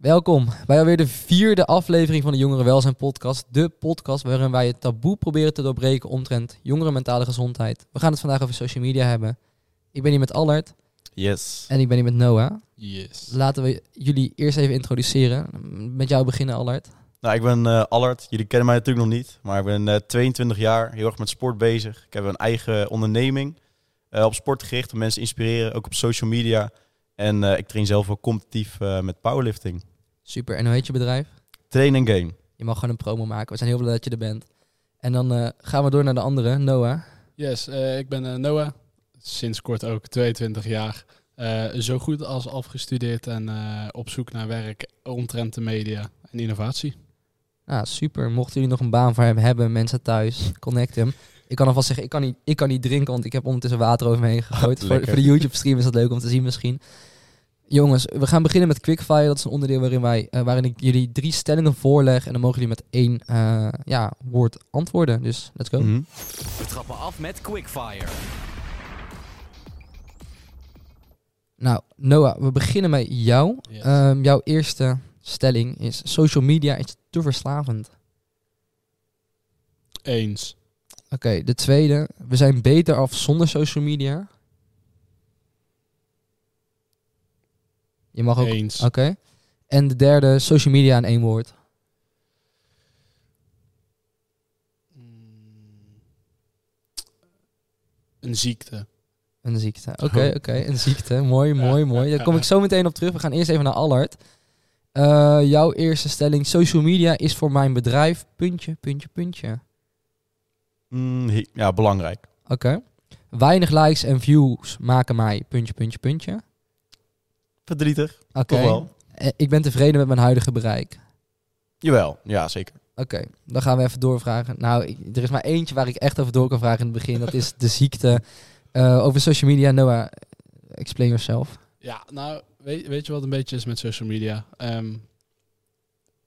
Welkom bij alweer de vierde aflevering van de Jongeren Welzijn Podcast. De podcast waarin wij het taboe proberen te doorbreken omtrent jongeren mentale gezondheid. We gaan het vandaag over social media hebben. Ik ben hier met Allard Yes. en ik ben hier met Noah. Yes. Laten we jullie eerst even introduceren. Met jou beginnen, Allard. Nou, ik ben eh Allard. Jullie kennen mij natuurlijk nog niet, maar ik ben eh, 22 jaar, heel erg met sport bezig. Ik heb een eigen onderneming eh, op sport gericht, om mensen te inspireren, ook op social media. En eh, ik train zelf ook competitief eh, met powerlifting. Super. En hoe heet je bedrijf? Train en game. Je mag gewoon een promo maken. We zijn heel blij dat je er bent. En dan eh, gaan we door naar de andere, Noah. Yes, eh, ik ben eh, Noah. Sinds kort ook 22 jaar. Eh, zo goed als afgestudeerd en eh, op zoek naar werk omtrent de media en innovatie. Ah, super. Mochten jullie nog een baan voor hem hebben, mensen thuis, connect hem. Ik kan alvast zeggen, ik kan niet, ik kan niet drinken, want ik heb ondertussen water over me heen gegooid. voor, voor de YouTube-stream is dat leuk om te zien misschien. Jongens, we gaan beginnen met Quickfire. Dat is een onderdeel waarin, wij, eh, waarin ik jullie drie stellingen voorleg. En dan mogen jullie met één eh, ja, woord antwoorden. Dus let's go. Mhm. We trappen af met Quickfire. Nou, Noah, we beginnen met jou. Yes. Ehm, jouw eerste stelling is, social media is te verslavend. Eens. Oké, de tweede, we zijn beter af zonder social media. Je mag ook Eens. Oké. En de derde, social media in één woord. Mm. Een ziekte. Een ziekte. Oké, oké. Een ziekte. Mooi, mooi, Ja, mooi. Daar kom ik zo meteen op terug. We gaan eerst even naar Allard. Eh, jouw eerste stelling. Social media is voor mijn bedrijf. Puntje, puntje, puntje. Mm, ja, belangrijk. Oké. Weinig likes en views maken mij. Puntje, puntje, puntje. Verdrietig, Oké. Eh, ik ben tevreden met mijn huidige bereik. Jawel, ja zeker. Oké, dan gaan we even doorvragen. Nou, ik- er is maar eentje waar ik echt over door kan vragen in het begin. Dat is de ziekte eh, over social media. Noah, explain yourself. Ja, nou, weet, weet je wat een beetje is met social media? Ehm,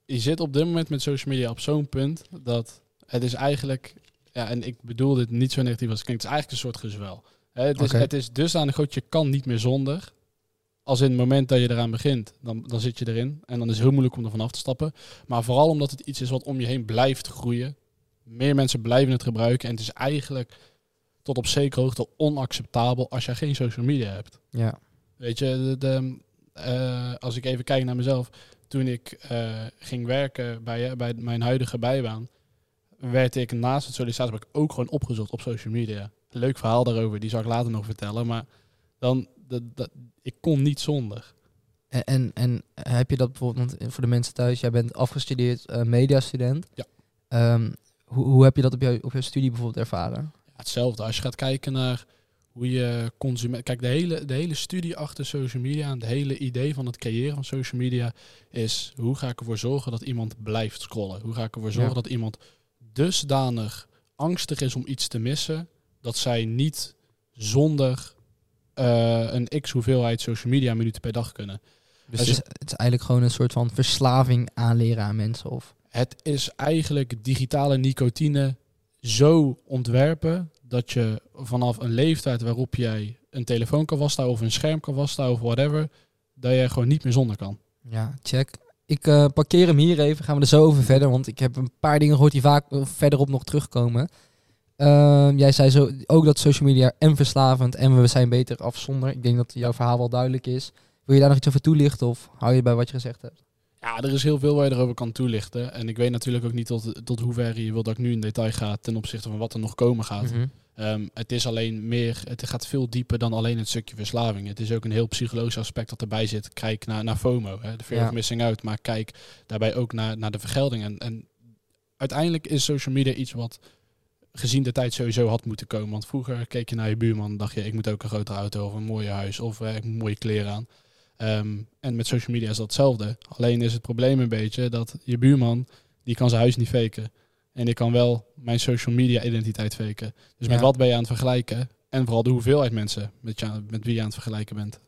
je zit op dit moment met social media op zo'n punt dat het is eigenlijk, ja, en ik bedoel dit niet zo negatief als het klinkt, het is eigenlijk een soort gezwel. Hè, het, is, Oké. het is dusdanig groot, je kan niet meer zonder. Als in het moment dat je eraan begint, dan, dan zit je erin. En dan is het heel moeilijk om er vanaf te stappen. Maar vooral omdat het iets is wat om je heen blijft groeien. Meer mensen blijven het gebruiken. En het is eigenlijk tot op zekere hoogte onacceptabel als je geen social media hebt. Ja. Weet je, de, de, eh, als ik even kijk naar mezelf. Toen ik eh, ging werken bij, bij mijn huidige bijbaan, werd ik naast het sollicitatiegesprek ook gewoon opgezocht op social media. Leuk verhaal daarover, die zal ik later nog vertellen. Maar dan, dat, dat, ik kon niet zonder. En, en, en heb je dat bijvoorbeeld, want voor de mensen thuis, jij bent afgestudeerd eh, mediastudent. Ja. Ehm, hoe, hoe heb je dat op jouw, op jouw studie bijvoorbeeld ervaren? Ja, hetzelfde, als je gaat kijken naar hoe je consument... Kijk, de hele, de hele studie achter social media en het hele idee van het creëren van social media is... hoe ga ik ervoor zorgen dat iemand blijft scrollen? Hoe ga ik ervoor zorgen Ja. dat iemand dusdanig angstig is om iets te missen... dat zij niet zonder een x hoeveelheid social media minuten per dag kunnen. Dus het is, het is eigenlijk gewoon een soort van verslaving aanleren aan mensen. Of, Het is eigenlijk digitale nicotine zo ontwerpen dat je vanaf een leeftijd waarop jij een telefoon kan vasthouden of een scherm kan vasthouden of whatever, dat je gewoon niet meer zonder kan. ja, check. Ik eh, parkeer hem hier even, gaan we er zo over verder, want ik heb een paar dingen gehoord die vaak eh, verderop nog terugkomen. Ehm, jij zei zo, ook dat social media en verslavend en we zijn beter af zonder. Ik denk dat jouw verhaal wel duidelijk is. Wil je daar nog iets over toelichten of hou je bij wat je gezegd hebt? Ja, er is heel veel waar je erover kan toelichten. En ik weet natuurlijk ook niet tot, tot hoeverre je wil dat ik nu in detail ga ten opzichte van wat er nog komen gaat. Mhm. Ehm, het is alleen meer, het gaat veel dieper dan alleen het stukje verslaving. Het is ook een heel psychologisch aspect dat erbij zit. Kijk naar, naar FOMO, hè, de fear Ja. of missing out. Maar kijk daarbij ook naar, naar de vergelding. En, en uiteindelijk is social media iets wat gezien de tijd sowieso had moeten komen. Want vroeger keek je naar je buurman en dacht je, ik moet ook een grotere auto of een mooie huis of eh, ik moet mooie kleren aan. Ehm, en met social media is dat hetzelfde. Alleen is het probleem een beetje dat je buurman, die kan zijn huis niet faken. En ik kan wel mijn social media identiteit faken. Dus met wat ben je aan het vergelijken? En vooral de hoeveelheid mensen met, je, met wie je aan het vergelijken bent.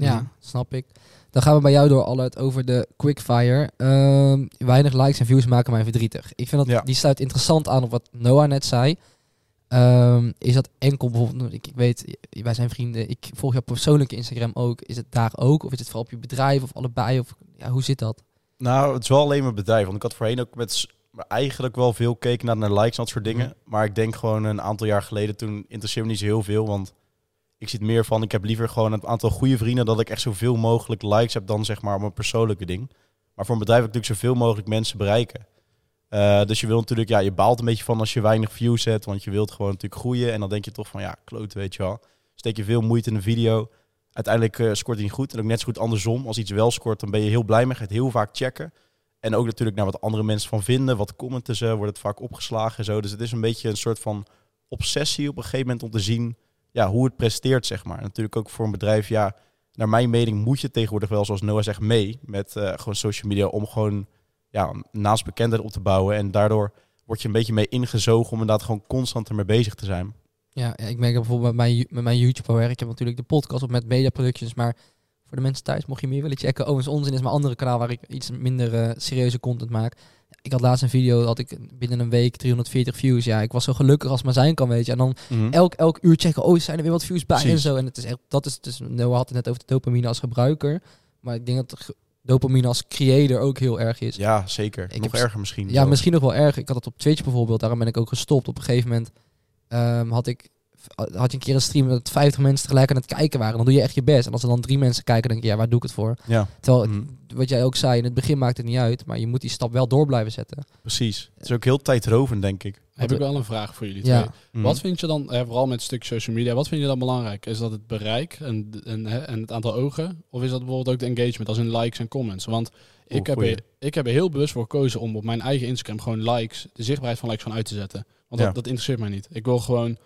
Ja, Mhm. snap ik. Dan gaan we bij jou door, Allard, over de quickfire. Ehm, weinig likes en views maken mij verdrietig. Ik vind dat, Ja. die sluit interessant aan op wat Noah net zei. Ehm, is dat enkel bijvoorbeeld, ik, ik weet, wij zijn vrienden, ik volg jouw persoonlijke Instagram ook. Is het daar ook? Of is het vooral op je bedrijf of allebei? Of ja, hoe zit dat? Nou, het is wel alleen mijn bedrijf. Want ik had voorheen ook met maar eigenlijk wel veel gekeken naar, naar likes en dat soort dingen. Mhm. Maar ik denk gewoon een aantal jaar geleden, toen interesseerde me niet zo heel veel. Want ik zit meer van, ik heb liever gewoon een aantal goede vrienden... dat ik echt zoveel mogelijk likes heb dan zeg maar op een persoonlijke ding. Maar voor een bedrijf wil ik natuurlijk zoveel mogelijk mensen bereiken. Eh, dus je wil natuurlijk, ja, je baalt een beetje van als je weinig views hebt. Want je wilt gewoon natuurlijk groeien. En dan denk je toch van, ja, kloot, weet je wel. Steek je veel moeite in een video. Uiteindelijk eh, scoort hij niet goed. En ook net zo goed andersom. Als iets wel scoort, dan ben je heel blij mee. Ga het heel vaak checken. En ook natuurlijk naar wat andere mensen van vinden. Wat commenten ze, wordt het vaak opgeslagen en zo. Dus het is een beetje een soort van obsessie op een gegeven moment om te zien ja, hoe het presteert, zeg maar. Natuurlijk ook voor een bedrijf, ja, naar mijn mening moet je tegenwoordig wel, zoals Noah zegt, mee met eh, gewoon social media om gewoon ja, naast bekendheid op te bouwen. En daardoor word je een beetje mee ingezogen om inderdaad gewoon constant ermee bezig te zijn. Ja, ik merk bijvoorbeeld met mijn, met mijn YouTube werk. Ik heb natuurlijk de podcast op met Media Productions, maar voor de mensen thuis, mocht je meer willen checken, Owens Onzin is mijn andere kanaal waar ik iets minder eh, serieuze content maak. Ik had laatst een video, had ik binnen een week 340 views. Ja, ik was zo gelukkig als maar zijn kan, weet je. En dan elk, elk uur checken, oh, zijn er weer wat views bij en zo. En het is echt, dat is, dus, Noah had het net over de dopamine als gebruiker. Maar ik denk dat dopamine als creator ook heel erg is. Ja, zeker. Ik Nog heb- erger misschien. Ja, zelfs. misschien nog wel erg. Ik had het op Twitch bijvoorbeeld, daarom ben ik ook gestopt. Op een gegeven moment ehm, had ik had je een keer een stream dat 50 mensen tegelijk aan het kijken waren. Dan doe je echt je best. En als er dan drie mensen kijken, denk je, ja, waar doe ik het voor? Ja, Terwijl, Mhm. wat jij ook zei, in het begin maakt het niet uit. Maar je moet die stap wel door blijven zetten. precies. Het is ook heel tijdrovend, denk ik. Heb ik wel een vraag voor jullie Ja. twee. Mhm. Wat vind je dan, eh, vooral met het stuk social media, wat vind je dan belangrijk? Is dat het bereik en, en, en het aantal ogen? Of is dat bijvoorbeeld ook de engagement, als in likes en comments? Want ik, heb er, ik heb er heel bewust voor gekozen om op mijn eigen Instagram gewoon likes, de zichtbaarheid van likes gewoon uit te zetten. Want Ja. dat, dat interesseert mij niet. Ik wil gewoon,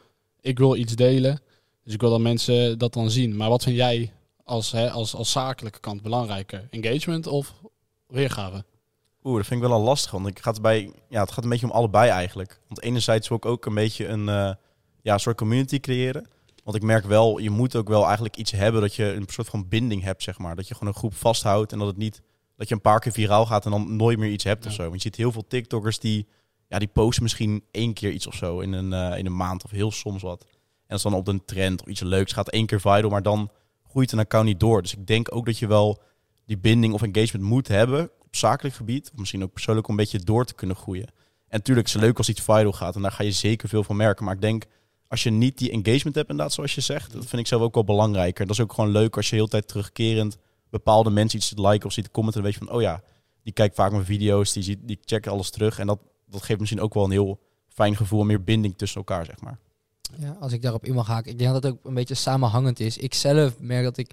ik wil iets delen. Dus ik wil dat mensen dat dan zien. Maar wat vind jij als, hè, als, als zakelijke kant belangrijker? Engagement of weergave? Oeh, dat vind ik wel al lastig. Want ik gaat bij, ja, het gaat een beetje om allebei eigenlijk. Want enerzijds wil ik ook een beetje een, eh, ja, een soort community creëren. Want ik merk wel, je moet ook wel eigenlijk iets hebben dat je een soort van binding hebt, zeg maar. Dat je gewoon een groep vasthoudt en dat het niet, dat je een paar keer viraal gaat en dan nooit meer iets hebt of Ja. zo. Want je ziet heel veel TikTokkers die, ja, die posten misschien één keer iets of zo in een, eh, in een maand of heel soms wat. En als dan op een trend of iets leuks gaat één keer viral, maar dan groeit een account niet door. Dus ik denk ook dat je wel die binding of engagement moet hebben op zakelijk gebied. Of misschien ook persoonlijk om een beetje door te kunnen groeien. En natuurlijk is het leuk als iets viral gaat en daar ga je zeker veel van merken. Maar ik denk, als je niet die engagement hebt inderdaad, zoals je zegt, dat vind ik zelf ook wel belangrijker. Dat is ook gewoon leuk als je heel tijd terugkerend bepaalde mensen iets liken of ziet commenten. Dan weet je van, oh ja, die kijkt vaak mijn video's, die, ziet, die checkt alles terug. En dat, dat geeft misschien ook wel een heel fijn gevoel, meer binding tussen elkaar, zeg maar. Ja, als ik daarop in mag haken. Ik denk dat het ook een beetje samenhangend is. Ik zelf merk dat ik...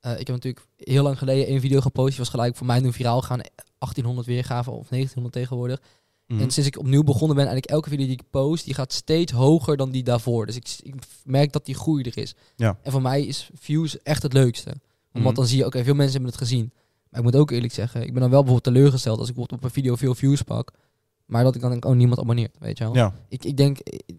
eh, ik heb natuurlijk heel lang geleden één video gepost. Die was gelijk voor mij nu viraal gaan. 1800 weergaven of 1900 tegenwoordig. Mhm. En sinds ik opnieuw begonnen ben, eigenlijk elke video die ik post, die gaat steeds hoger dan die daarvoor. Dus ik, ik merk dat die groei er is. Ja. En voor mij is views echt het leukste. Omdat Mhm. dan zie je, oké, veel mensen hebben het gezien. Maar ik moet ook eerlijk zeggen, ik ben dan wel bijvoorbeeld teleurgesteld als ik bijvoorbeeld op een video veel views pak. Maar dat ik dan denk, oh, niemand abonneert, weet je wel. Ja, Ik, ik denk,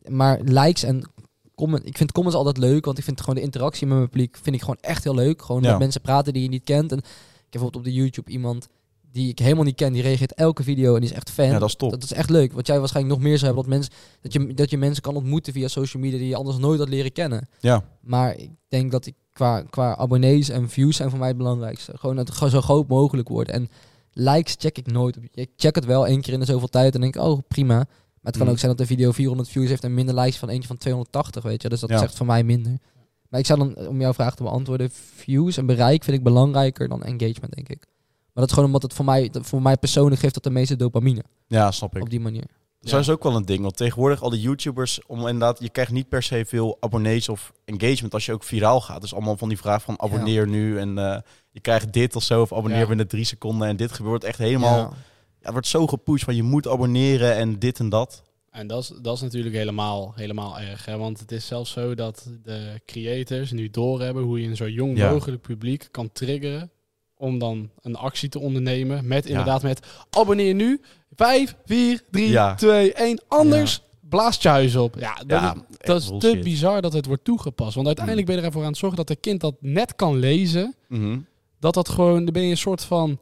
maar likes en comment, ik vind comments altijd leuk, want ik vind gewoon de interactie met mijn publiek vind ik gewoon echt heel leuk. Gewoon Ja. met mensen praten die je niet kent. En ik heb bijvoorbeeld op de YouTube iemand die ik helemaal niet ken, die reageert elke video en die is echt fan. ja, dat is top. Dat is echt leuk. Wat jij waarschijnlijk nog meer zou hebben, dat, mensen, dat, je, dat je mensen kan ontmoeten via social media die je anders nooit had leren kennen. Ja, Maar ik denk dat ik qua, qua abonnees en views zijn voor mij het belangrijkste. Gewoon dat het zo groot mogelijk wordt. En likes check ik nooit. Ik check het wel één keer in de zoveel tijd en denk oh prima. Maar het kan Mm. ook zijn dat de video 400 views heeft en minder likes van eentje van 280, weet je. Dus dat Ja. echt voor mij minder. Maar ik zou dan, om jouw vraag te beantwoorden, views en bereik vind ik belangrijker dan engagement, denk ik. Maar dat is gewoon omdat het voor mij, voor mij persoonlijk geeft dat de meeste dopamine. ja, snap ik. Op die manier. Dat is ook wel een ding. Want tegenwoordig al die YouTubers, om inderdaad, je krijgt niet per se veel abonnees of engagement als je ook viraal gaat. Dus allemaal van die vraag van abonneer nu en eh, je krijgt dit of zo of abonneer Ja. binnen drie seconden. En dit gebeurt echt helemaal, ja. Ja. het wordt zo gepusht van je moet abonneren en dit en dat. En dat is, dat is natuurlijk helemaal, helemaal erg. Hè? Want het is zelfs zo dat de creators nu doorhebben hoe je een zo jong Ja. mogelijk publiek kan triggeren om dan een actie te ondernemen. Met Ja. inderdaad met abonneer nu. 5, 4, 3, Ja. 2, 1. Anders blaast je huis op. Ja, dat, Ja, is, echt dat is te bizar dat het wordt toegepast. Want uiteindelijk ben je ervoor aan het zorgen dat het kind dat net kan lezen. Mhm. Dat dat gewoon, dan ben je een soort van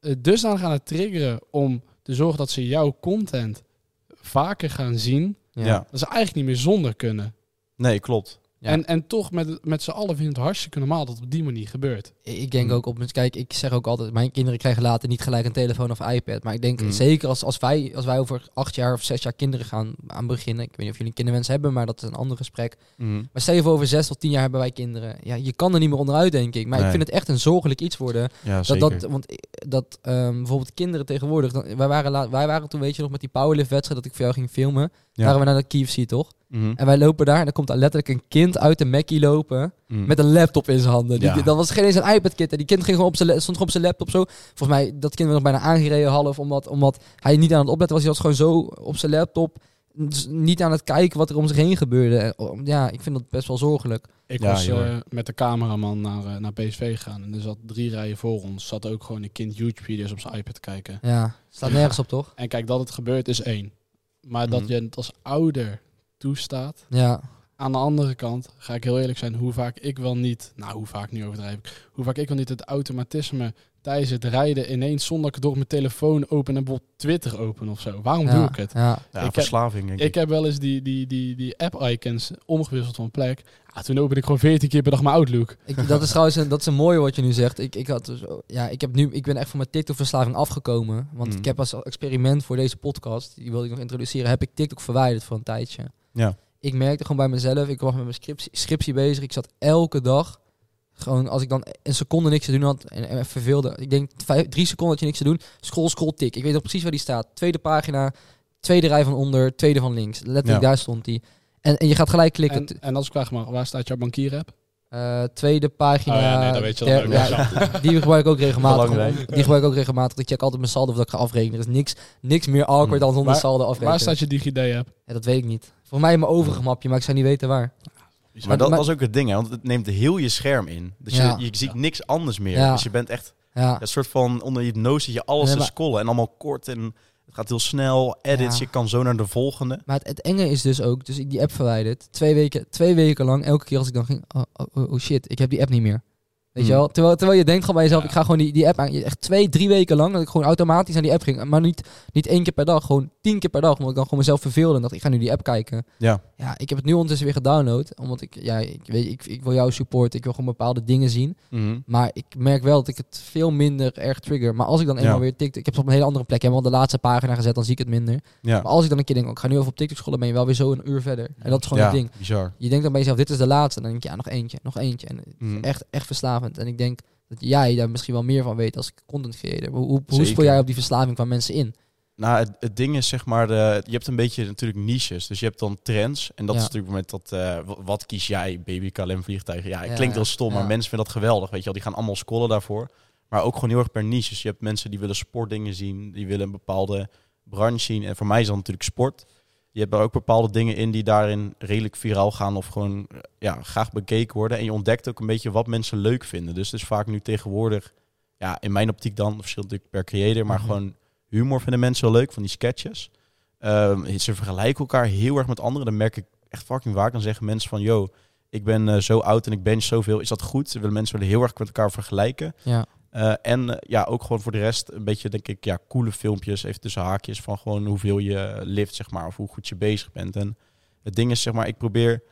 eh, dusdanig aan het triggeren om te zorgen dat ze jouw content vaker gaan zien. Ja. Dat ze eigenlijk niet meer zonder kunnen. Nee, klopt. Ja. En, en toch met, met z'n allen vinden het hartstikke normaal dat het op die manier gebeurt. Ik denk Mm. ook op mijn kijk, ik zeg ook altijd, mijn kinderen krijgen later niet gelijk een telefoon of iPad. Maar ik denk Mm. zeker als, als, wij, als wij over acht jaar of zes jaar kinderen gaan aan beginnen. Ik weet niet of jullie kinderwens hebben, maar dat is een ander gesprek. Mhm. Maar stel je voor over zes tot tien jaar hebben wij kinderen. Ja, je kan er niet meer onderuit, denk ik. Maar ik vind het echt een zorgelijk iets worden. Ja, Dat, dat, want ik- dat ehm, bijvoorbeeld kinderen tegenwoordig. Dan, wij, waren la- wij waren toen, weet je nog, met die powerlift wedstrijd dat ik voor jou ging filmen. Ja. Waren we naar de KFC, toch? Mhm. En wij lopen daar en dan komt daar letterlijk een kind uit de Mackie lopen. Mhm. Met een laptop in zijn handen. Die, Ja. Dat was geen eens een iPad-kit. Die kind ging gewoon op zijn, stond gewoon op zijn laptop zo. Volgens mij, dat kind werd nog bijna aangereden half. Omdat, omdat hij niet aan het opletten was. Hij was gewoon zo op zijn laptop. dus niet aan het kijken wat er om zich heen gebeurde. En, Ja, ik vind dat best wel zorgelijk. Ik Ja, was eh, met de cameraman naar, eh, naar PSV gegaan. En er zat drie rijen voor ons. Zat ook gewoon een kind YouTube-video's op zijn iPad te kijken. Ja, staat nergens op, toch? En kijk, dat het gebeurt is één. Maar dat Mhm. je het als ouder toestaat. Ja, Aan de andere kant, ga ik heel eerlijk zijn, hoe vaak ik wel niet... Nou, hoe vaak nu overdrijf ik. Hoe vaak ik wel niet het automatisme tijdens het rijden ineens zonder dat ik door mijn telefoon open en bijvoorbeeld Twitter open of zo. Waarom ja, doe ik het? Ja, Ja, ik heb- verslaving, denk ik. Ik heb wel eens die, die, die, die app-icons omgewisseld van plek. Ja, toen opende ik gewoon 14 keer per dag mijn Outlook. ik, dat is trouwens een, dat is een mooie wat je nu zegt. Ik, ik, had dus, ja, ik, heb nu, ik ben echt van mijn TikTok-verslaving afgekomen. Want ik heb als experiment voor deze podcast, die wilde ik nog introduceren, heb ik TikTok verwijderd voor een tijdje. Ja. Ik merkte gewoon bij mezelf, ik was met mijn scriptie, scriptie bezig. Ik zat elke dag, gewoon als ik dan een seconde niks te doen had en, en verveelde. Ik denk vijf, drie seconden had je niks te doen. Scroll, scroll, tik. Ik weet nog precies waar die staat. Tweede pagina, tweede rij van onder, tweede van links. Letterlijk Ja. daar stond die. En, en je gaat gelijk klikken. En, en als ik vraag maar, waar staat jouw bankier-app? Eh, tweede pagina. Oh ja, nee, dat weet je ja, die gebruik ik ook regelmatig. Die gebruik ik ook regelmatig. Ik check altijd mijn saldo of dat ik ga afrekenen. Er is niks, niks meer awkward Hmm. dan zonder saldo afrekenen. Waar staat je DigiD-app? Ja, dat weet ik niet. Voor mij in mijn overige mapje, maar ik zou niet weten waar. Maar dat maar- was ook het ding, hè, want het neemt heel je scherm in. Dus Ja. je, je ziet niks anders meer. Ja. Dus je bent echt Ja, een soort van onder je neus zit je alles Nee, te scrollen en allemaal kort en het gaat heel snel. Edits, Ja. je kan zo naar de volgende. maar het, het enge is dus ook, dus ik die app verwijderd. Twee weken, twee weken lang, elke keer als ik dan ging, oh, oh, oh, oh shit, ik heb die app niet meer. Weet je Hmm. wel? Terwijl, terwijl je denkt gewoon bij jezelf, ik ga gewoon die, die app aan. Echt twee, drie weken lang dat ik gewoon automatisch naar die app ging. Maar niet, niet één keer per dag, gewoon tien keer per dag. Omdat ik dan gewoon mezelf verveelde en dacht, ik ga nu die app kijken. Ja. Ja, ik heb het nu ondertussen weer gedownload. Omdat ik, ja, ik weet, ik, ik wil jou support. Ik wil gewoon bepaalde dingen zien. Mhm. Maar ik merk wel dat ik het veel minder erg trigger. Maar als ik dan eenmaal Ja. weer TikTok... Ik heb het op een hele andere plek helemaal de laatste pagina gezet. Dan zie ik het minder. Ja, Maar als ik dan een keer denk, oh, ik ga nu even op TikTok scrollen. Ben je wel weer zo een uur verder. En dat is gewoon ja het ding. bizar. Je denkt dan bij jezelf, dit is de laatste. En dan denk je, ja, nog eentje, nog eentje. En Mhm. echt, echt verslavend. En ik denk dat jij daar misschien wel meer van weet als content creator. Hoe, hoe, hoe speel jij op die verslaving van mensen in? Nou, het, het ding is zeg maar, de, je hebt een beetje natuurlijk niches. Dus je hebt dan trends. En dat Ja. is natuurlijk met dat, eh, wat kies jij, baby KLM vliegtuigen. Ja, het Ja, klinkt heel stom, maar mensen vinden dat geweldig. Weet je wel, die gaan allemaal scrollen daarvoor. Maar ook gewoon heel erg per niches. Je hebt mensen die willen sportdingen zien, die willen een bepaalde branche zien. En voor mij is dat natuurlijk sport. Je hebt er ook bepaalde dingen in die daarin redelijk viraal gaan of gewoon ja, graag bekeken worden. En je ontdekt ook een beetje wat mensen leuk vinden. Dus het is vaak nu tegenwoordig, ja, in mijn optiek dan, verschilt natuurlijk per creator, maar Mhm. gewoon humor vinden mensen wel leuk, van die sketches. Ehm, ze vergelijken elkaar heel erg met anderen. Dan merk ik echt fucking vaak. Dan zeggen mensen van, yo, ik ben eh, zo oud en ik bench zoveel. Is dat goed? Ze willen mensen willen heel erg met elkaar vergelijken. Ja, Eh, en eh, ja, ook gewoon voor de rest een beetje, denk ik, ja, coole filmpjes, even tussen haakjes, van gewoon hoeveel je lift, zeg maar, of hoe goed je bezig bent. En het ding is, zeg maar, ik probeer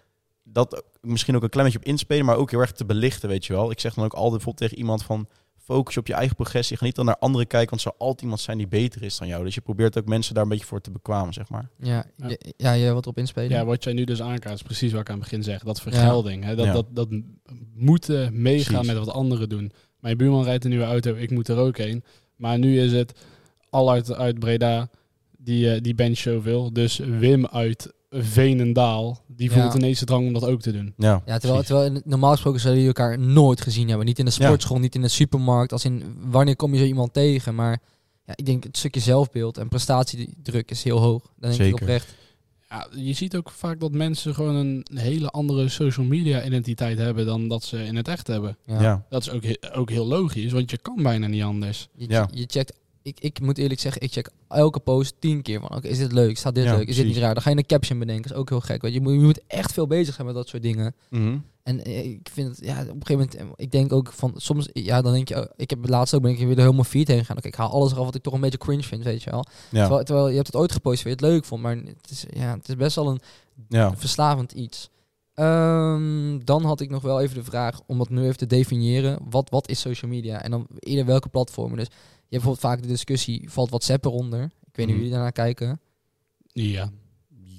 dat misschien ook een klein beetje op inspelen, maar ook heel erg te belichten, weet je wel. Ik zeg dan ook altijd bijvoorbeeld tegen iemand van, focus op je eigen progressie. Ga niet dan naar anderen kijken, want er zal altijd iemand zijn die beter is dan jou. Dus je probeert ook mensen daar een beetje voor te bekwamen, zeg maar. ja, Ja. ja. ja je wat erop inspelen. Ja, wat jij nu dus aankaart is precies wat ik aan het begin zeg. Dat vergelding. Hè? Dat, Ja. dat, dat moeten meegaan Precies. met wat anderen doen. Mijn buurman rijdt een nieuwe auto, ik moet er ook heen. Maar nu is het Allard uit Breda, die, eh die bench zoveel. Dus Wim uit Veenendaal, die Ja. voelt ineens de drang om dat ook te doen. Ja, Ja, terwijl, terwijl in- normaal gesproken zullen jullie elkaar nooit gezien hebben. Niet in de Ja. sportschool, niet in de supermarkt. Als in, wanneer kom je zo iemand tegen? Maar ja, ik denk het stukje zelfbeeld en prestatiedruk is heel hoog. Dan denk ik Zeker. oprecht. Ja, je ziet ook vaak dat mensen gewoon een hele andere social media identiteit hebben dan dat ze in het echt hebben. Ja. ja. Dat is ook, he- ook heel logisch, want je kan bijna niet anders. Je, Ja. je checkt, ik, ik moet eerlijk zeggen, ik check elke post tien keer van, oké, is dit leuk? Staat dit Ja, leuk? Is dit niet raar? Dan ga je een caption bedenken, is ook heel gek. Want je moet, je moet echt veel bezig zijn met dat soort dingen. Mhm. En eh, ik vind het, ja, op een gegeven moment, eh, ik denk ook van, soms, ja, dan denk je, oh, ik heb het laatst ook, ben ik weer helemaal feed heen gegaan. Oké, ik haal alles eraf wat ik toch een beetje cringe vind, weet je wel. ja. Terwijl, terwijl je hebt het ooit gepost, je het leuk vond, maar het is, ja, het is best wel een ja. verslavend iets. Ehm, dan had ik nog wel even de vraag om dat nu even te definiëren. Wat, wat is social media? En dan eerder welke platformen. Dus je hebt bijvoorbeeld vaak de discussie, valt WhatsApp eronder? Ik weet niet hoe Mhm. jullie daarnaar kijken. Ja.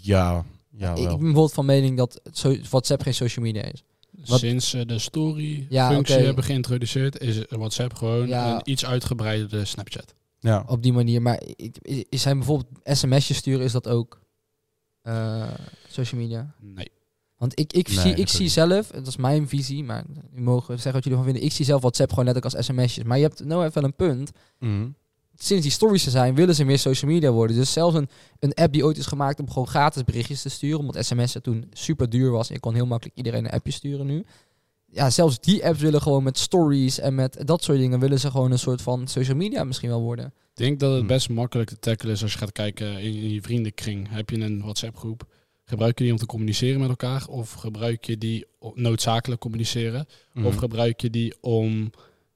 Ja, ja ik ben bijvoorbeeld van mening dat WhatsApp geen social media is. Wat- Sinds ze de story Ja, functie oké. hebben geïntroduceerd, is WhatsApp gewoon Ja. een iets uitgebreiderde Snapchat. Ja. Op die manier. Maar is zijn bijvoorbeeld sms'jes sturen, is dat ook eh, social media? Nee. Want ik, ik, Nee, zie, ik zie niet. zelf, dat is mijn visie, maar jullie mogen zeggen wat jullie van vinden. Ik zie zelf WhatsApp gewoon net ook als sms'jes. Maar je hebt nou even wel een punt. Mhm. Sinds die stories er zijn, willen ze meer social media worden. Dus zelfs een, een app die ooit is gemaakt om gewoon gratis berichtjes te sturen. Omdat sms'en toen super duur was. En je kon heel makkelijk iedereen een appje sturen nu. Ja, zelfs die apps willen gewoon met stories en met dat soort dingen... willen ze gewoon een soort van social media misschien wel worden. Ik denk dat het Hm. best makkelijk te tackelen is als je gaat kijken in, in je vriendenkring. Heb je een WhatsApp groep? Gebruik je die om te communiceren met elkaar? Of gebruik je die noodzakelijk communiceren? Mhm. Of gebruik je die om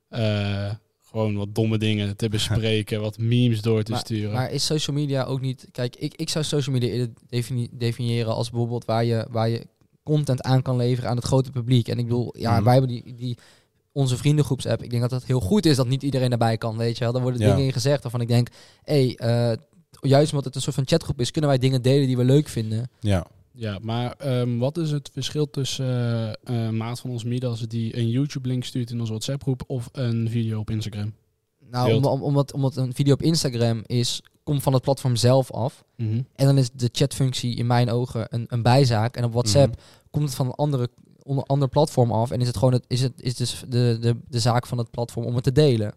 eh, gewoon wat domme dingen te bespreken, wat memes door te sturen? Maar is social media ook niet... Kijk, ik, ik zou social media defini- definiëren als bijvoorbeeld waar je, waar je content aan kan leveren aan het grote publiek. En ik bedoel, ja, Mhm. wij hebben die, die onze vriendengroepsapp. Ik denk dat het heel goed is dat niet iedereen daarbij kan, weet je wel. Dan worden Ja. dingen in gezegd waarvan ik denk, hé, hey, eh, juist omdat het een soort van chatgroep is, kunnen wij dingen delen die we leuk vinden. Ja. Ja, maar ehm, wat is het verschil tussen eh, maat van ons Midas die een YouTube-link stuurt in onze WhatsApp-groep of een video op Instagram? Nou, Beeld. om, om- omdat, omdat een video op Instagram is, komt van het platform zelf af. Mhm. En dan is de chatfunctie in mijn ogen een, een bijzaak. En op WhatsApp Mhm. komt het van een andere, onder ander platform af. En is het gewoon het, is het, is dus de, de, de zaak van het platform om het te delen.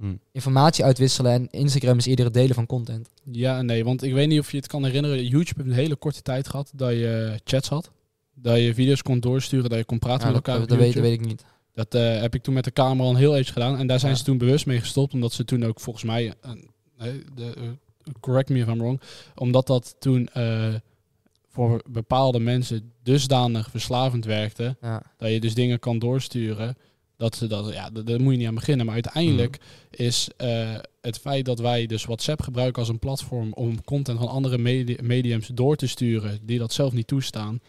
Mhm. Informatie uitwisselen en Instagram is eerder het delen van content. Ja nee, want ik weet niet of je het kan herinneren. YouTube heeft een hele korte tijd gehad dat je chats had. Dat je video's kon doorsturen, dat je kon praten Ja, met dat, elkaar. dat, op weet, dat YouTube. weet ik niet. Dat eh, heb ik toen met de camera al heel even gedaan. En daar zijn Ja. ze toen bewust mee gestopt. Omdat ze toen ook volgens mij... eh, nee, de, eh, correct me if I'm wrong. Omdat dat toen eh, voor bepaalde mensen dusdanig verslavend werkte. Ja. Dat je dus dingen kan doorsturen. Dat ze dat... Ja, daar moet je niet aan beginnen. Maar uiteindelijk is eh, het feit dat wij dus WhatsApp gebruiken als een platform... om content van andere medi mediums door te sturen... die dat zelf niet toestaan...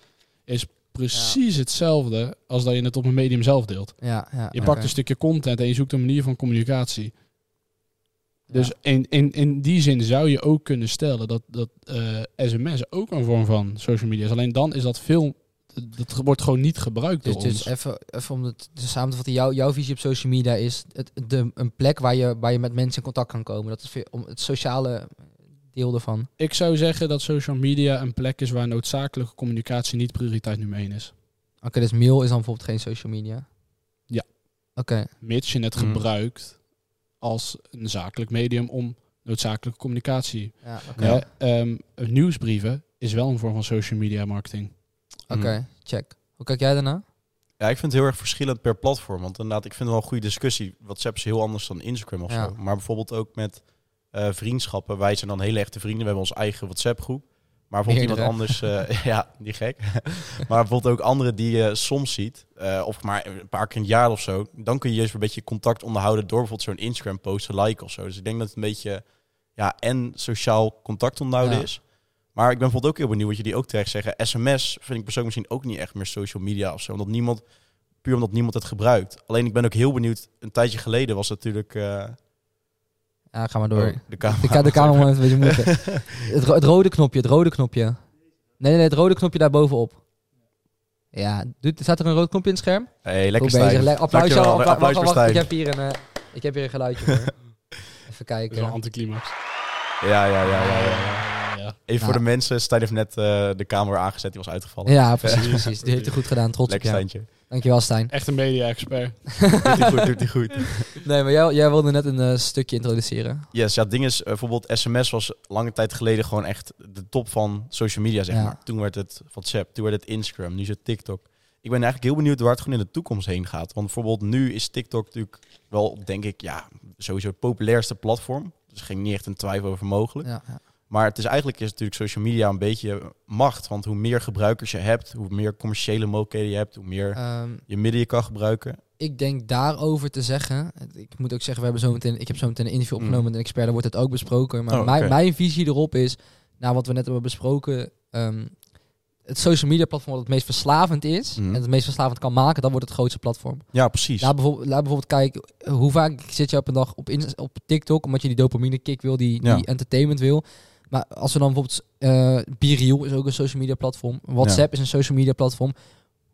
is precies hetzelfde als dat je het op een medium zelf deelt. Ja, ja, Je pakt een stukje content en je zoekt een manier van communicatie. Dus in, in, in die zin zou je ook kunnen stellen dat, dat eh, sms ook een vorm van social media is. Alleen dan is dat veel... Dat wordt gewoon niet gebruikt Dus, door dus ons. even, even om het te samen te vatten, jouw, jouw visie op social media is het, de, een plek waar je, waar je met mensen in contact kan komen. Dat is veel- om het sociale deel ervan. Ik zou zeggen dat social media een plek is waar noodzakelijke communicatie niet prioriteit nummer één is. Oké, dus mail is dan bijvoorbeeld geen social media? Ja. Oké, Mits je het Mm. gebruikt als een zakelijk medium om noodzakelijke communicatie. ja, oké. Hè, ehm, nieuwsbrieven is wel een vorm van social media marketing. Oké, check. Hoe kijk jij daarna? Ja, ik vind het heel erg verschillend per platform. Want inderdaad, ik vind het wel een goede discussie. WhatsApp is heel anders dan Instagram of Ja. zo. Maar bijvoorbeeld ook met eh, vriendschappen. Wij zijn dan hele echte vrienden. We hebben onze eigen WhatsApp groep. Maar bijvoorbeeld iemand anders... eh, ja, niet gek. maar bijvoorbeeld ook anderen die je soms ziet. eh, of maar een paar keer in het jaar of zo. Dan kun je juist een beetje contact onderhouden... door bijvoorbeeld zo'n Instagram post te liken of zo. Dus ik denk dat het een beetje... Ja, en sociaal contact onderhouden Ja. is. Maar ik ben bijvoorbeeld ook heel benieuwd wat jullie ook terecht zeggen. SMS vind ik persoonlijk misschien ook niet echt meer social media of zo. Omdat niemand, puur omdat niemand het gebruikt. Alleen ik ben ook heel benieuwd. Een tijdje geleden was natuurlijk... eh, Ja, ga maar door. oh, de camera. De, ka- de camera een beetje moeite. het, ro- het rode knopje, het rode knopje. Nee, nee, het rode knopje daar bovenop. Ja, doet, staat er een rood knopje in het scherm? Hey, lekker bezig. Stijn. Le- applaus, Dankjewel, applaus, applaus wacht, voor wacht, ik heb hier een, eh, ik heb hier een geluidje voor. Even Dat is kijken. anticlimax. Ja, ja, ja, ja, ja. ja. Even voor Nou. de mensen. Stijn heeft net eh, de camera aangezet. Die was uitgevallen. Ja, precies, precies. Die heeft het goed gedaan. Trots op Lekker jou. Stijntje. Dankjewel, Stijn. Echt een media-expert. doet hij goed, doet hij goed. Nee, maar jij, jij wilde net een eh, stukje introduceren. Yes, ja, het ding is, eh, bijvoorbeeld sms was lange tijd geleden gewoon echt de top van social media, zeg Ja. maar. Toen werd het WhatsApp, toen werd het Instagram, nu is het TikTok. Ik ben eigenlijk heel benieuwd waar het gewoon in de toekomst heen gaat. Want bijvoorbeeld nu is TikTok natuurlijk wel, denk ik, ja, sowieso het populairste platform. Dus er ging niet echt een twijfel over mogelijk. Ja, ja. Maar het is eigenlijk is natuurlijk social media een beetje macht. Want hoe meer gebruikers je hebt, hoe meer commerciële mogelijkheden je hebt, hoe meer Ehm, je midden je kan gebruiken. ik denk daarover te zeggen. Ik moet ook zeggen, we hebben zo meteen, ik heb zo meteen een interview Mm. opgenomen met een expert, daar wordt het ook besproken. Maar Oh, mijn, mijn visie erop is, nou wat we net hebben besproken, ehm, het social media platform wat het meest verslavend is Mhm. en het meest verslavend kan maken, dan wordt het grootste platform. Ja, precies. Laat bijvoorbeeld, laat bijvoorbeeld kijken, hoe vaak zit je op een dag op, op TikTok, omdat je die dopamine kick wil, die, Ja. die entertainment wil. Maar als we dan bijvoorbeeld, eh Biriel is ook een social media platform, WhatsApp is een social media platform.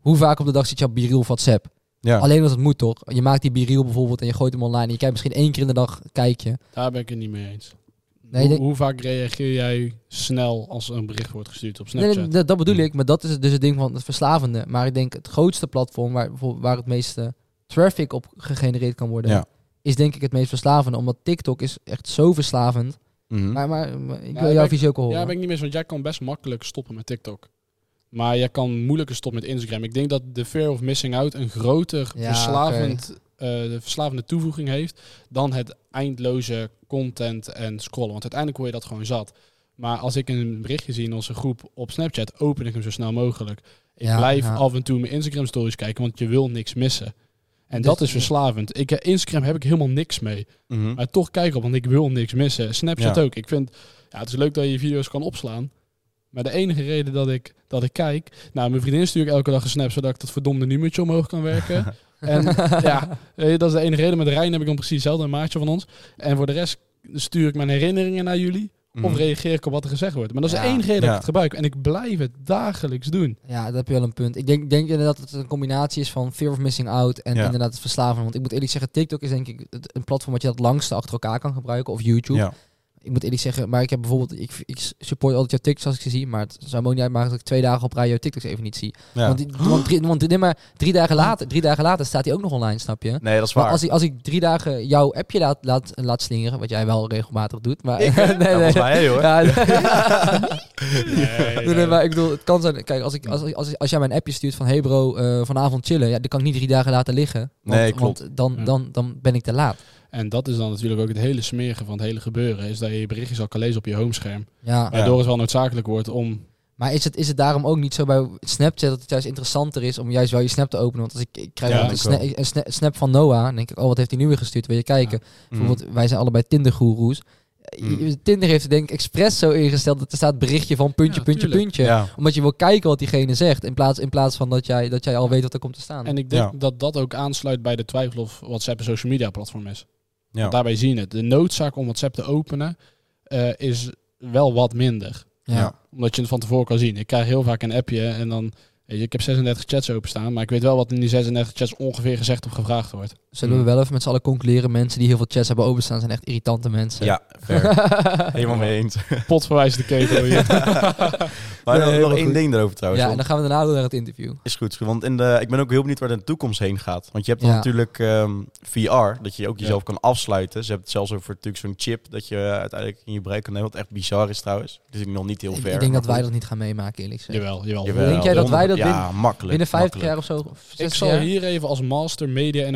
Hoe vaak op de dag zit je op Biriel of WhatsApp? ja. Alleen als het moet toch? Je maakt die Biriel bijvoorbeeld en je gooit hem online en je kijkt misschien één keer in de dag, kijk je. Daar ben ik het niet mee eens. Nee, hoe, denk- hoe vaak reageer jij snel als een bericht wordt gestuurd op Nee, Snapchat? nee, dat, dat bedoel ik, maar dat is dus het ding van het verslavende. Maar ik denk het grootste platform waar, bijvoorbeeld- waar het meeste traffic op gegenereerd kan worden, Ja. is denk ik het meest verslavende. Omdat TikTok is echt zo verslavend. Mhm. Maar, maar, maar ik Ja, wil ben jouw ik- visie ook horen. Ja, ben ik niet meer want jij kan best makkelijk stoppen met TikTok. Maar jij kan moeilijker stoppen met Instagram. Ik denk dat de fear of missing out een groter Ja, verslavend, eh, de verslavende toevoeging heeft dan het eindloze content en scrollen. Want uiteindelijk word je dat gewoon zat. Maar als ik een berichtje zie in onze groep op Snapchat, open ik hem zo snel mogelijk. Ik Ja, blijf ja. af en toe mijn Instagram stories kijken, want je wil niks missen. En dat is verslavend. Ik, eh, Instagram heb ik helemaal niks mee. Mhm. Maar toch kijk op, want ik wil niks missen. Snapchat Ja. ook. Ik vind, ja, het is leuk dat je je video's kan opslaan. Maar de enige reden dat ik, dat ik kijk... Nou, mijn vriendin stuur ik elke dag een snap, zodat ik dat verdomde nummertje omhoog kan werken. en ja, dat is de enige reden. Met Rijn heb ik dan precies hetzelfde, een maatje van ons. En voor de rest stuur ik mijn herinneringen naar jullie. Mhm. Of reageer ik op wat er gezegd wordt. Maar dat is Ja. enige reden dat Ja. ik het gebruik. En ik blijf het dagelijks doen. Ja, dat heb je wel een punt. Ik denk, denk inderdaad dat het een combinatie is van fear of missing out en Ja. inderdaad het verslaven. Want ik moet eerlijk zeggen, TikTok is denk ik het- een platform wat je het langste achter elkaar kan gebruiken. Of YouTube. Ik moet eerlijk zeggen, maar ik heb bijvoorbeeld, ik, ik support altijd jouw TikToks als ik ze zie, maar het zou me ook niet uitmaken dat ik twee dagen op rij jouw TikToks even niet zie. Ja. Want, want, drie, want nee, maar drie dagen later, drie dagen later staat hij ook nog online, snap je? Nee, dat is Maar waar. als ik, als ik drie dagen jouw appje laat, laat, laat slingeren, wat jij wel regelmatig doet, maar... Ik, hè? nee, Ja, mij, Nee, nee, nee, maar ik bedoel, het kan zijn... Kijk, als, ik, als, als, als jij mijn appje stuurt van... Hey bro, eh, vanavond chillen. Ja, die kan ik niet drie dagen laten liggen. Want, Nee, klopt. Want dan, Ja. dan, dan ben ik te laat. En dat is dan natuurlijk ook het hele smerige van het hele gebeuren. Is dat je je berichtjes al kan lezen op je homescherm. Ja. Waardoor het wel noodzakelijk wordt om Maar is het, is het daarom ook niet zo bij Snapchat... dat het juist interessanter is om juist wel je snap te openen? Want als ik, ik krijg Ja, een, ik sna- wel. een sna- snap van Noah... dan denk ik, oh, wat heeft hij nu weer gestuurd? Wil je kijken? Mhm. Bijvoorbeeld, wij zijn allebei Tinder-goeroes. Mm. Tinder heeft het denk ik expres zo ingesteld... dat er staat berichtje van puntje, Ja, puntje, puntje. Ja. Omdat je wil kijken wat diegene zegt... in plaats, in plaats van dat jij, dat jij al weet wat er komt te staan. En ik denk Ja. dat dat ook aansluit bij de twijfel of WhatsApp een social media platform is. Ja. Want daarbij zien het. De noodzaak om WhatsApp te openen eh, is wel wat minder. ja. Ja. Omdat je het van tevoren kan zien. Ik krijg heel vaak een appje en dan... Weet je, ik heb 36 chats openstaan, maar ik weet wel wat in die 36 chats ongeveer gezegd of gevraagd wordt. Zullen we wel even met z'n allen concluderen? Mensen die heel veel chats hebben openstaan zijn echt irritante mensen. Ja, fair. Helemaal mee eens. Potverwijs de ketel hier. Maar Nee, nog- één goed. ding erover trouwens. Ja, en dan gaan we daarna door naar het interview. Is goed, want in de, ik ben ook heel benieuwd waar de toekomst heen gaat. Want je hebt Ja. natuurlijk ehm, VR, dat je ook Ja. jezelf kan afsluiten. Ze hebben het zelfs over natuurlijk zo'n chip dat je uiteindelijk in je bereik kan nemen. Wat echt bizar is trouwens. Dus ik nog niet heel ver. ik denk dat wij dat niet gaan meemaken, eerlijk gezegd. jawel, jawel. Jawel, Denk jij dat wij dat Ja, makkelijk. Binnen 50 makkelijk. jaar of zo? Of 60 Ik zal jaar? hier even als master media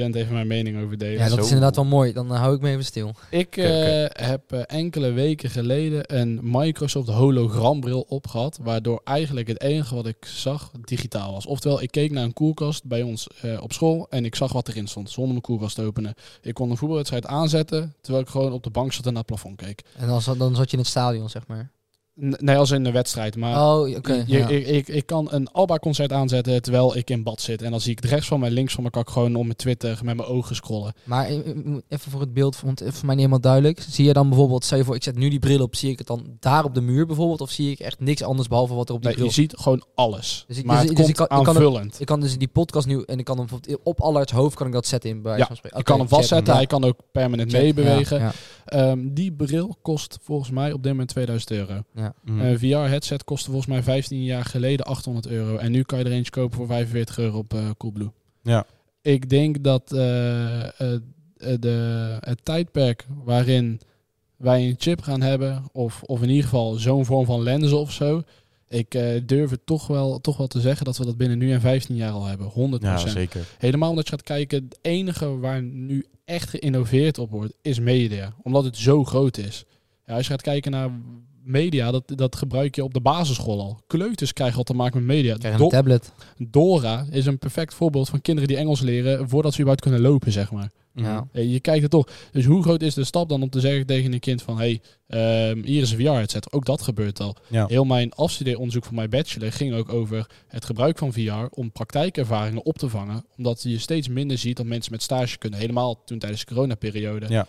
even mijn mening over delen. Ja, dat is inderdaad wel mooi. Dan eh, hou ik me even stil. Ik eh, heb eh, enkele weken geleden een Microsoft hologrambril opgehad, waardoor eigenlijk het enige wat ik zag digitaal was. Oftewel, ik keek naar een koelkast bij ons eh, op school en ik zag wat erin stond, zonder mijn koelkast te openen. Ik kon een voetbalwedstrijd aanzetten, terwijl ik gewoon op de bank zat en naar het plafond keek. En dan, zat- dan zat je in het stadion, zeg maar. Nee, als in de wedstrijd, maar... oh. Je- ja. ik, ik, ik kan een Alba-concert aanzetten terwijl ik in bad zit. En dan zie ik rechts van mij, links van mij, kan ik gewoon op mijn Twitter met mijn ogen scrollen. Maar eh, eh, even voor het beeld, want het is voor mij niet helemaal duidelijk. Zie je dan bijvoorbeeld, stel je voor, ik zet nu die bril op, zie ik het dan daar op de muur bijvoorbeeld? Of zie ik echt niks anders behalve wat er op die Nee, bril je ziet gewoon alles. Dus ik- maar dus- het dus komt ik kan- ik kan aanvullend. Ik kan dus die podcast nu, en ik kan hem op Allards hoofd kan ik dat zetten in bij Ja, van spreken. je Oké, kan hem vastzetten, Ja, hij kan ook permanent meebewegen. Ja, ja. Ehm, die bril kost volgens mij op dit moment 2000 euro. Mhm. Een VR-headset kostte volgens mij 15 jaar geleden 800 euro. En nu kan je er eentje kopen voor 45 euro op eh Coolblue. Ja. Ik denk dat eh, eh, eh, de, het tijdperk waarin wij een chip gaan hebben, of, of in ieder geval zo'n vorm van lenzen of zo. Ik eh, durf het toch wel, toch wel te zeggen dat we dat binnen nu en 15 jaar al hebben. 100%. ja, zeker. Helemaal omdat je gaat kijken, het enige waar nu echt geïnnoveerd op wordt, is media. Omdat het zo groot is. Ja, als je gaat kijken naar media, dat, dat gebruik je op de basisschool al. Kleuters krijgen al te maken met media. Krijg je Do- een tablet. Dora is een perfect voorbeeld van kinderen die Engels leren voordat ze überhaupt kunnen lopen, zeg maar. Ja. Eh, Je kijkt het toch. Dus hoe groot is de stap dan om te zeggen tegen een kind van... hey, ehm, hier is een VR-headset. Ook dat gebeurt al. Ja. Heel mijn afstudeeronderzoek van mijn bachelor ging ook over het gebruik van VR... om praktijkervaringen op te vangen. Omdat je steeds minder ziet dat mensen met stage kunnen. Helemaal toen tijdens de coronaperiode. Ja.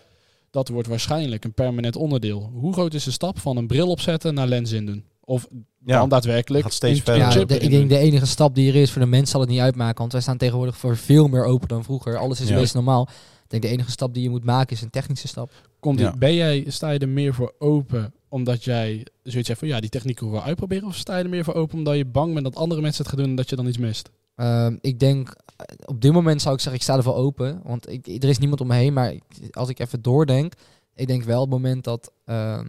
Dat wordt waarschijnlijk een permanent onderdeel. Hoe groot is de stap van een bril opzetten naar lens in doen? Of Ja. dan daadwerkelijk... Gaat steeds verder. Ja, de- ik denk de enige stap die er is voor de mens zal het niet uitmaken. Want wij staan tegenwoordig voor veel meer open dan vroeger. Alles is Ja. normaal. Ik denk de enige stap die je moet maken is een technische stap. Komt Ja. ben jij, sta je er meer voor open omdat jij zoiets hebt van ja, die techniek wil ik wel uitproberen? Of sta je er meer voor open omdat je bang bent dat andere mensen het gaan doen en dat je dan iets mist? Ehm, ik denk, eh, op dit moment zou ik zeggen, ik sta er voor open. Want ik, er is niemand om me heen. Maar ik- als ik even doordenk, ik denk wel op het moment dat... ehm,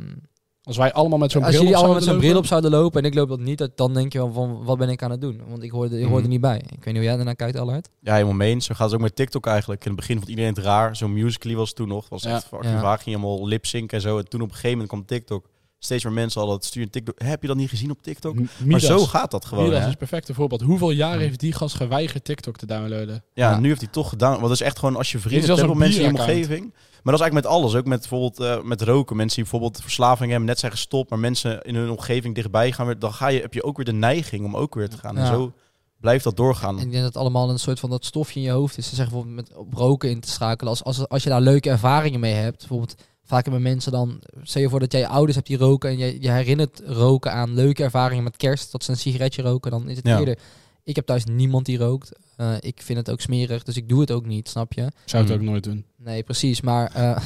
Als wij allemaal met zo'n als bril jullie op allemaal met zouden zo'n bril op lopen, zouden lopen en ik loop dat niet, dat- dan denk je wel van, wat ben ik aan het doen? Want ik hoorde, ik hoorde Mhm. er niet bij. Ik weet niet hoe jij daarnaar kijkt, Allard. Ja, helemaal mee eens. Zo gaat het ook met TikTok eigenlijk. In het begin vond iedereen het raar. Zo'n Musical.ly was toen nog. Het was Ja. echt fucking Ja. vaak. Ging helemaal lip-sync en zo. En toen op een gegeven moment kwam TikTok. Steeds meer mensen hadden het sturen TikTok. Heb je dat niet gezien op TikTok? M- Maar zo gaat dat gewoon. Midas hè? is het perfecte voorbeeld. Hoeveel jaar heeft die gast geweigerd TikTok te downloaden? Ja, Ja. nu heeft hij toch gedaan. Want dat is echt gewoon als je vrienden hebt, een mensen in je omgeving. Maar dat is eigenlijk met alles. Ook met bijvoorbeeld eh, met roken. Mensen die bijvoorbeeld verslaving hebben, net zijn gestopt. Maar mensen in hun omgeving dichtbij gaan. weer- Dan ga je, heb je ook weer de neiging om ook weer te gaan. En zo blijft dat doorgaan. En ik denk dat het allemaal een soort van dat stofje in je hoofd is. Ze zeggen bijvoorbeeld met op roken in te schakelen. Als, als, als je daar leuke ervaringen mee hebt. Bijvoorbeeld vaak hebben mensen dan... Stel je voor dat jij ouders hebt die roken. En je, je herinnert roken aan leuke ervaringen met kerst. Dat ze een sigaretje roken. Dan is het Ja. eerder... Ik heb thuis niemand die rookt. Eh, ik vind het ook smerig. Dus ik doe het ook niet, snap je? Zou het Hmm. ook nooit doen. Nee, precies. Maar, eh,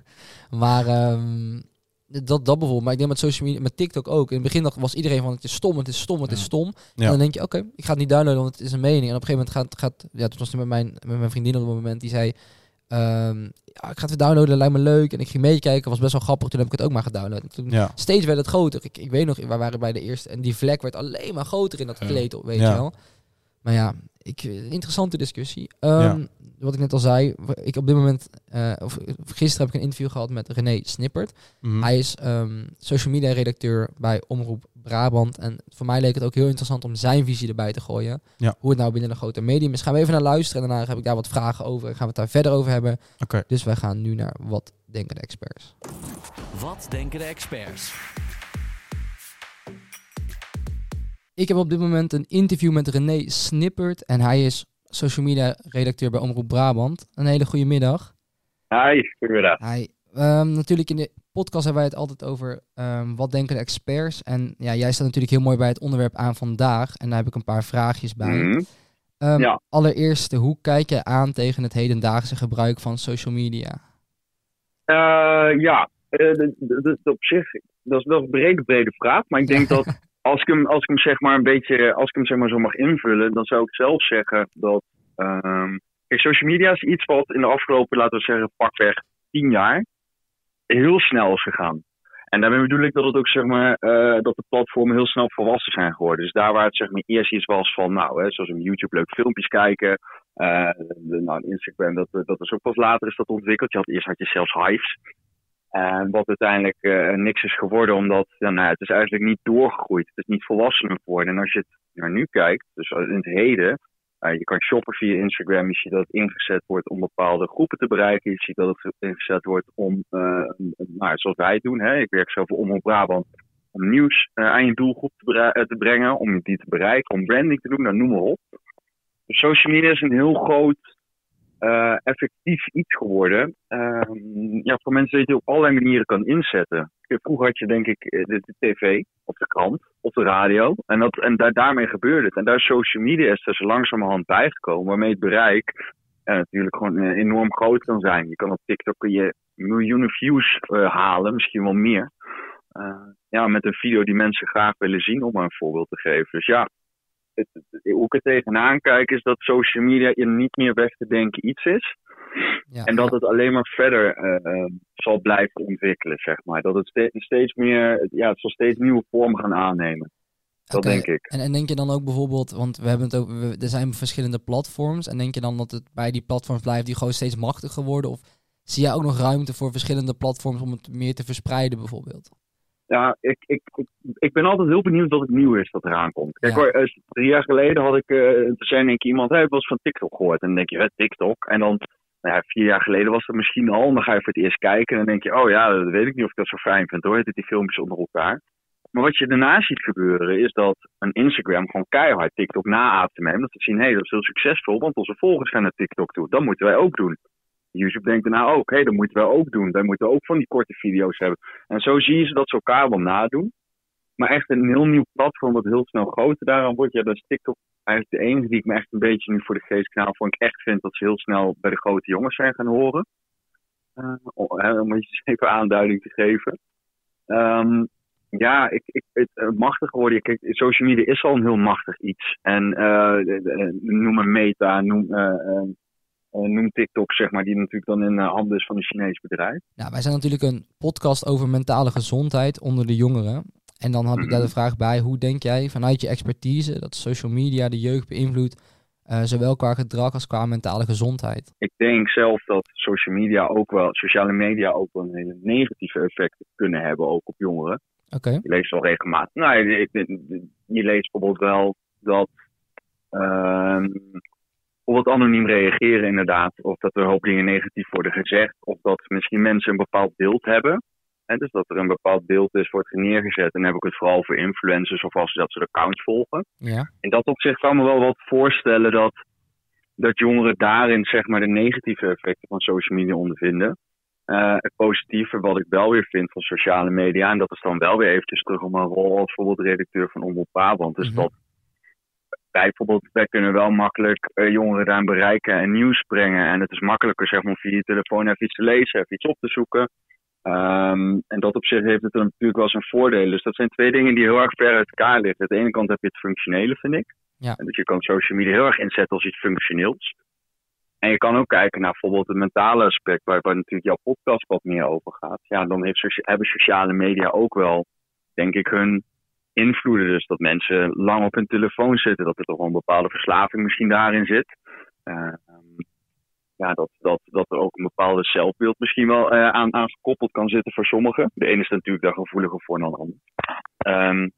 maar ehm, dat, dat bijvoorbeeld. Maar ik denk met social media, met TikTok ook. In het begin was iedereen van het is stom, het is stom, het is stom. Ja. En dan denk je, oké, ik ga het niet downloaden, want het is een mening. En op een gegeven moment gaat, gaat ja, toen was het met mijn, met mijn vriendin op het moment, die zei, ehm, ja, ik ga het weer downloaden, lijkt me leuk. En ik ging meekijken, was best wel grappig. Toen heb ik het ook maar gedownload. En toen Ja. steeds werd het groter. Ik, ik weet nog, we waren bij de eerste en die vlek werd alleen maar groter in dat kleed, weet Ja. je wel. Maar ja, ik, interessante discussie. Ehm, Wat ik net al zei, ik op dit moment, eh, of gisteren heb ik een interview gehad met René Snippert. Mhm. Hij is ehm, social media redacteur bij Omroep Brabant. En voor mij leek het ook heel interessant om zijn visie erbij te gooien. Ja. Hoe het nou binnen een grote medium is. Gaan we even naar luisteren en daarna heb ik daar wat vragen over. En gaan we het daar verder over hebben. Oké. Dus wij gaan nu naar wat denken de experts. Wat denken de experts? Ik heb op dit moment een interview met René Snippert. En hij is social media redacteur bij Omroep Brabant. Een hele goede middag. Hi, goedemiddag. Hij, ehm, natuurlijk in de podcast hebben wij het altijd over ehm, wat denken de experts. En ja, jij staat natuurlijk heel mooi bij het onderwerp aan vandaag. En daar heb ik een paar vraagjes bij. Ja. Allereerst, hoe kijk je aan tegen het hedendaagse gebruik van social media? Eh, ja, eh, d- d- d- op zich, dat is wel een brede, brede vraag. Maar ik denk dat als ik hem, als ik hem zeg maar een beetje, als ik hem zeg maar zo mag invullen, dan zou ik zelf zeggen dat, ehm, social media is iets wat in de afgelopen, laten we zeggen, pakweg tien jaar heel snel is gegaan. En daarmee bedoel ik dat het ook zeg maar, eh, dat de platformen heel snel volwassen zijn geworden. Dus daar waar het zeg maar eerst iets was van, nou, hè, zoals op YouTube leuk filmpjes kijken, eh, nou, Instagram, dat, dat is ook pas later is dat ontwikkeld. Je had, eerst had je zelfs hives. En wat uiteindelijk eh, niks is geworden, omdat ja, nou, het is eigenlijk niet doorgegroeid. Het is niet volwassener geworden. En als je het naar nu kijkt, dus in het heden, eh, je kan shoppen via Instagram. Je ziet dat het ingezet wordt om bepaalde groepen te bereiken. Je ziet dat het ingezet wordt om, eh, nou, zoals wij doen. Hè. Ik werk zelf voor Omroep Brabant. Om nieuws eh, aan je doelgroep te, te brengen, om die te bereiken, om branding te doen, nou, noem maar op. Dus social media is een heel groot, effectief iets geworden. Ehm, ja, voor mensen die je op allerlei manieren kan inzetten. Vroeger had je denk ik eh, de, tv, of de krant, of de radio. En, dat, en daar, daarmee gebeurde het. En daar is social media is zo langzamerhand bijgekomen. Waarmee het bereik ja, natuurlijk gewoon eh, enorm groot kan zijn. Je kan op TikTok je miljoenen views eh, halen, misschien wel meer. Eh, ja, met een video die mensen graag willen zien, om maar een voorbeeld te geven. Dus ja, het, het- hoe ik er tegenaan kijk, is dat social media in niet meer weg te denken iets is. Ja, En dat het alleen maar verder eh, eh, zal blijven ontwikkelen, zeg maar. Dat het ste- steeds meer, ja, het zal steeds nieuwe vormen gaan aannemen. Dat denk ik. En, en denk je dan ook bijvoorbeeld, want we hebben het ook, we- er zijn verschillende platforms. En denk je dan dat het bij die platforms blijft die gewoon steeds machtiger worden? Of zie jij ook nog ruimte voor verschillende platforms om het meer te verspreiden bijvoorbeeld? Ja, ik, ik, ik, ik ben altijd heel benieuwd wat het nieuw is dat eraan komt. Kijk Ja. hoor, eh, drie jaar geleden had ik, toen zei in één keer iemand, ik was van TikTok gehoord. En dan denk je, hè, TikTok? En dan nou ja, vier jaar geleden was dat misschien al. Dan ga je voor het eerst kijken en dan denk je, oh ja, dat weet ik niet of ik dat zo fijn vind hoor, dat die filmpjes onder elkaar. Maar wat je daarna ziet gebeuren is dat een Instagram gewoon keihard TikTok naaapt te nemen. Dat ze zien, hé, hey, dat is heel succesvol, want onze volgers gaan naar TikTok toe. Dat moeten wij ook doen. YouTube denkt daarna ook, hé, dat moeten wij ook doen. Wij moeten ook van die korte video's hebben. En zo zie je ze dat ze elkaar wel nadoen. Maar echt een heel nieuw platform wat heel snel groter daaraan wordt. Ja, dat TikTok eigenlijk de enige die ik me echt een beetje nu voor de geest knaal. Voor ik echt vind dat ze heel snel bij de grote jongens zijn gaan horen. Uh, om eens even aanduiding te geven. Um, ja, ik, ik, het machtig worden. Kijk, social media is al een heel machtig iets. En uh, noem een Meta, noem, noem TikTok, zeg maar, die natuurlijk dan in handen is van een Chinees bedrijf. Nou, wij zijn natuurlijk een podcast over mentale gezondheid onder de jongeren. En dan had ik daar de vraag bij, hoe denk jij vanuit je expertise dat social media de jeugd beïnvloedt, uh, zowel qua gedrag als qua mentale gezondheid? Ik denk zelf dat social media ook wel, sociale media ook wel een hele negatieve effect kunnen hebben, ook op jongeren. Oké. Je leest wel regelmatig. Nou, je, je leest bijvoorbeeld wel dat uh, bijvoorbeeld anoniem reageren inderdaad, of dat er hoop dingen negatief worden gezegd, of dat misschien mensen een bepaald beeld hebben dus dat er een bepaald beeld is, wordt neergezet. En dan heb ik het vooral voor influencers of als dat ze de accounts volgen. Ja. In dat opzicht kan me wel wat voorstellen dat, dat jongeren daarin zeg maar de negatieve effecten van social media ondervinden. Uh, het positieve wat ik wel weer vind van sociale media, en dat is dan wel weer eventjes terug op mijn rol als bijvoorbeeld redacteur van Omroep Brabant, is mhm. dat wij bijvoorbeeld, wij kunnen wel makkelijk uh, jongeren daar bereiken en nieuws brengen. En het is makkelijker zeg maar via je telefoon even iets te lezen, even iets op te zoeken. Um, en dat op zich heeft het natuurlijk wel zijn voordelen. Dus dat zijn twee dingen die heel erg ver uit elkaar liggen. Aan de ene kant heb je het functionele, vind ik. Ja. En dus je kan social media heel erg inzetten als iets functioneels. En je kan ook kijken naar bijvoorbeeld het mentale aspect, waar, waar natuurlijk jouw podcast wat meer over gaat. Ja, dan heeft, hebben sociale media ook wel, denk ik, hun invloeden. Dus dat mensen lang op hun telefoon zitten, dat er toch wel een bepaalde verslaving misschien daarin zit. Uh, ja, dat, dat, dat er ook een bepaalde zelfbeeld misschien wel uh, aan, aan gekoppeld kan zitten voor sommigen. De ene is natuurlijk daar gevoeliger voor dan de ander. Um,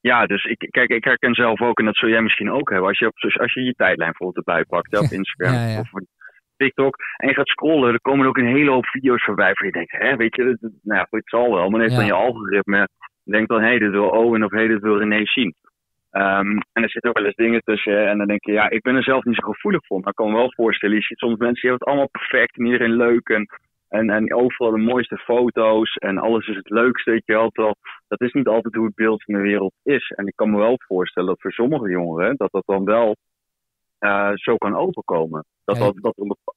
ja, dus ik, kijk, ik herken zelf ook, en dat zul jij misschien ook hebben, als je, op, als je je tijdlijn bijvoorbeeld erbij pakt, op Instagram ja, ja. of TikTok, en je gaat scrollen, er komen ook een hele hoop video's voorbij waar je denkt, hè, weet je, nou ja, het zal wel, maar dan heeft dan je algoritme, denkt dan, hé, hey, dit wil Owen of hé, hey, dit wil René zien. Um, en er zitten ook wel eens dingen tussen. En dan denk je, ja, ik ben er zelf niet zo gevoelig voor. Maar ik kan me wel voorstellen, je ziet soms mensen die hebben het allemaal perfect en iedereen leuk. En, en, en overal de mooiste foto's en alles is het leukste, weet je wel. Terwijl dat is niet altijd hoe het beeld van de wereld is. En ik kan me wel voorstellen dat voor sommige jongeren, dat dat dan wel uh, zo kan overkomen. Dat, Ja, dat, dat een bepa-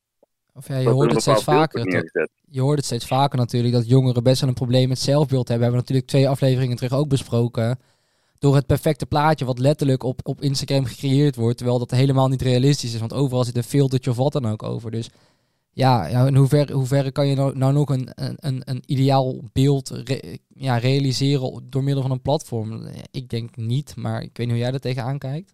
Of ja, je dat hoort het steeds vaker. dat- je hoort het steeds vaker natuurlijk dat jongeren best wel een probleem met zelfbeeld hebben. We hebben natuurlijk twee afleveringen terug ook besproken. Door het perfecte plaatje wat letterlijk op, op Instagram gecreëerd wordt. Terwijl dat helemaal niet realistisch is. Want overal zit een filtertje of wat dan ook over. Dus ja, ja in hoeverre, hoeverre kan je nou, nou nog een, een, een, ideaal beeld ja, realiseren door middel van een platform? Ik denk niet, maar ik weet niet hoe jij er tegenaan kijkt.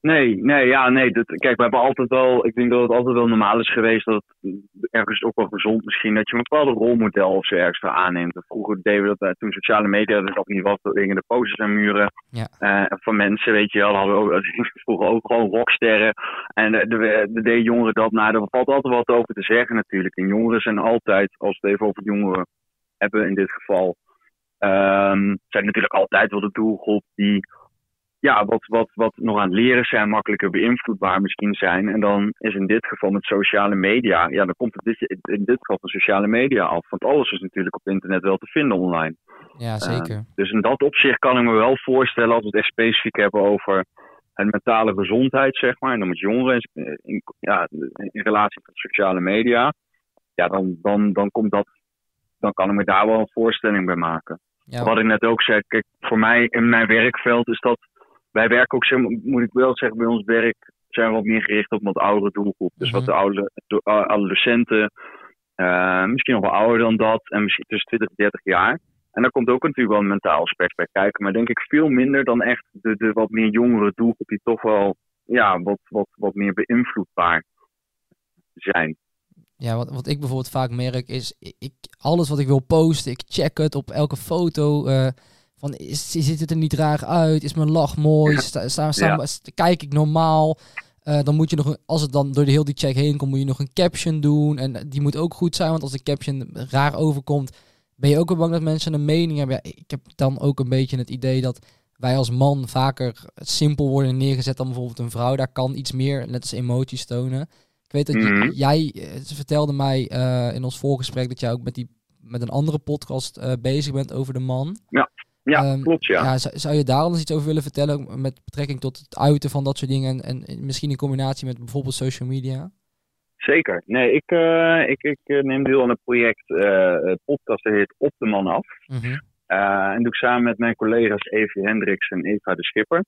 Nee, nee, ja, nee. Dat, kijk, we hebben altijd wel, ik denk dat het altijd wel normaal is geweest dat het ergens ook wel gezond misschien, dat je een bepaalde rolmodel of zo ergens voor aanneemt. Vroeger deden we dat eh, toen sociale media er nog niet was, dat dingen de posters aan muren Ja. eh, van mensen, weet je wel. Hadden we ook, vroeger ook gewoon rocksterren. En de, de, de jongeren dat, nou, daar valt altijd wat over te zeggen natuurlijk. En jongeren zijn altijd, als we het even over jongeren hebben in dit geval, ehm, zijn natuurlijk altijd wel de doelgroep die ja, wat, wat, wat nog aan het leren zijn, makkelijker beïnvloedbaar misschien zijn. En dan is in dit geval met sociale media, ja, dan komt het dit, in dit geval van sociale media af. Want alles is natuurlijk op internet wel te vinden online. Ja, zeker. Dus in dat opzicht kan ik me wel voorstellen, als we het echt specifiek hebben over het mentale gezondheid, zeg maar. En dan met jongeren in, in- ja, in relatie tot sociale media. Ja, dan, dan, dan komt dat, dan kan ik me daar wel een voorstelling bij maken. Ja, Wat ik net ook zei, kijk, voor mij in mijn werkveld is dat. Wij werken ook, zeg maar, moet ik wel zeggen, bij ons werk zijn we wat meer gericht op wat oudere doelgroep. Dus wat Mhm. de oude, de, adolescenten, eh, misschien nog wel ouder dan dat, en misschien tussen 20 en 30 jaar. En daar komt ook natuurlijk wel een mentaal aspect bij kijken. Maar denk ik veel minder dan echt de, de wat meer jongere doelgroep die toch wel ja, wat, wat, wat meer beïnvloedbaar zijn. Ja, wat, wat ik bijvoorbeeld vaak merk is, ik, ik- alles wat ik wil posten, ik check het op elke foto. eh, van, is, ziet het er niet raar uit? Is mijn lach mooi? Sta, sta, sta- Ja. st- kijk ik normaal? Eh, dan moet je nog, een- als het dan door de heel die check heen komt, moet je nog een caption doen. En die moet ook goed zijn, want als de caption raar overkomt, ben je ook wel bang dat mensen een mening hebben. Ja, ik heb dan ook een beetje het idee dat wij als man vaker simpel worden neergezet dan bijvoorbeeld een vrouw. Daar kan iets meer, net als emoties tonen. Ik weet dat Mhm. jij eh, ze vertelde mij eh, in ons voorgesprek dat jij ook met, die, met een andere podcast eh, bezig bent over de man. Ja, Ehm, klopt, ja. zou, zou je daar anders iets over willen vertellen met betrekking tot het uiten van dat soort dingen en, en misschien in combinatie met bijvoorbeeld social media? Zeker. Nee, ik, eh, ik, ik eh, neem deel aan een project, een podcast, dat heet Op de Man Af. Mhm. Eh, en doe ik samen met mijn collega's Evie Hendricks en Eva de Schipper.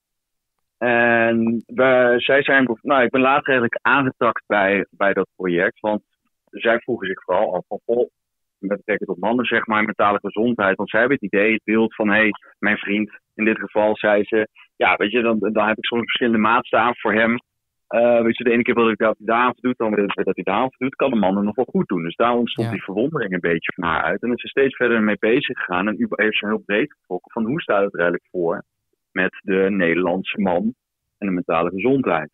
En we, zij zijn, nou, ik ben later eigenlijk aangetakt bij, bij dat project. Want zij vroegen zich vooral af van, met betrekking tot mannen, zeg maar, mentale gezondheid. Want zij hebben het idee, het beeld van, hé, hey, mijn vriend, in dit geval zei ze, ja, weet je, dan, dan heb ik soms verschillende maatstaven voor hem. Eh, weet je, de ene keer wil ik dat hij avond doet, dan wil ik dat hij avond doet, kan de man er nog wel goed doen. Dus daar ontstond Ja. die verwondering een beetje van haar uit. En is ze steeds verder mee bezig gegaan en heeft ze heel breed getrokken van hoe staat het er eigenlijk voor met de Nederlandse man en de mentale gezondheid.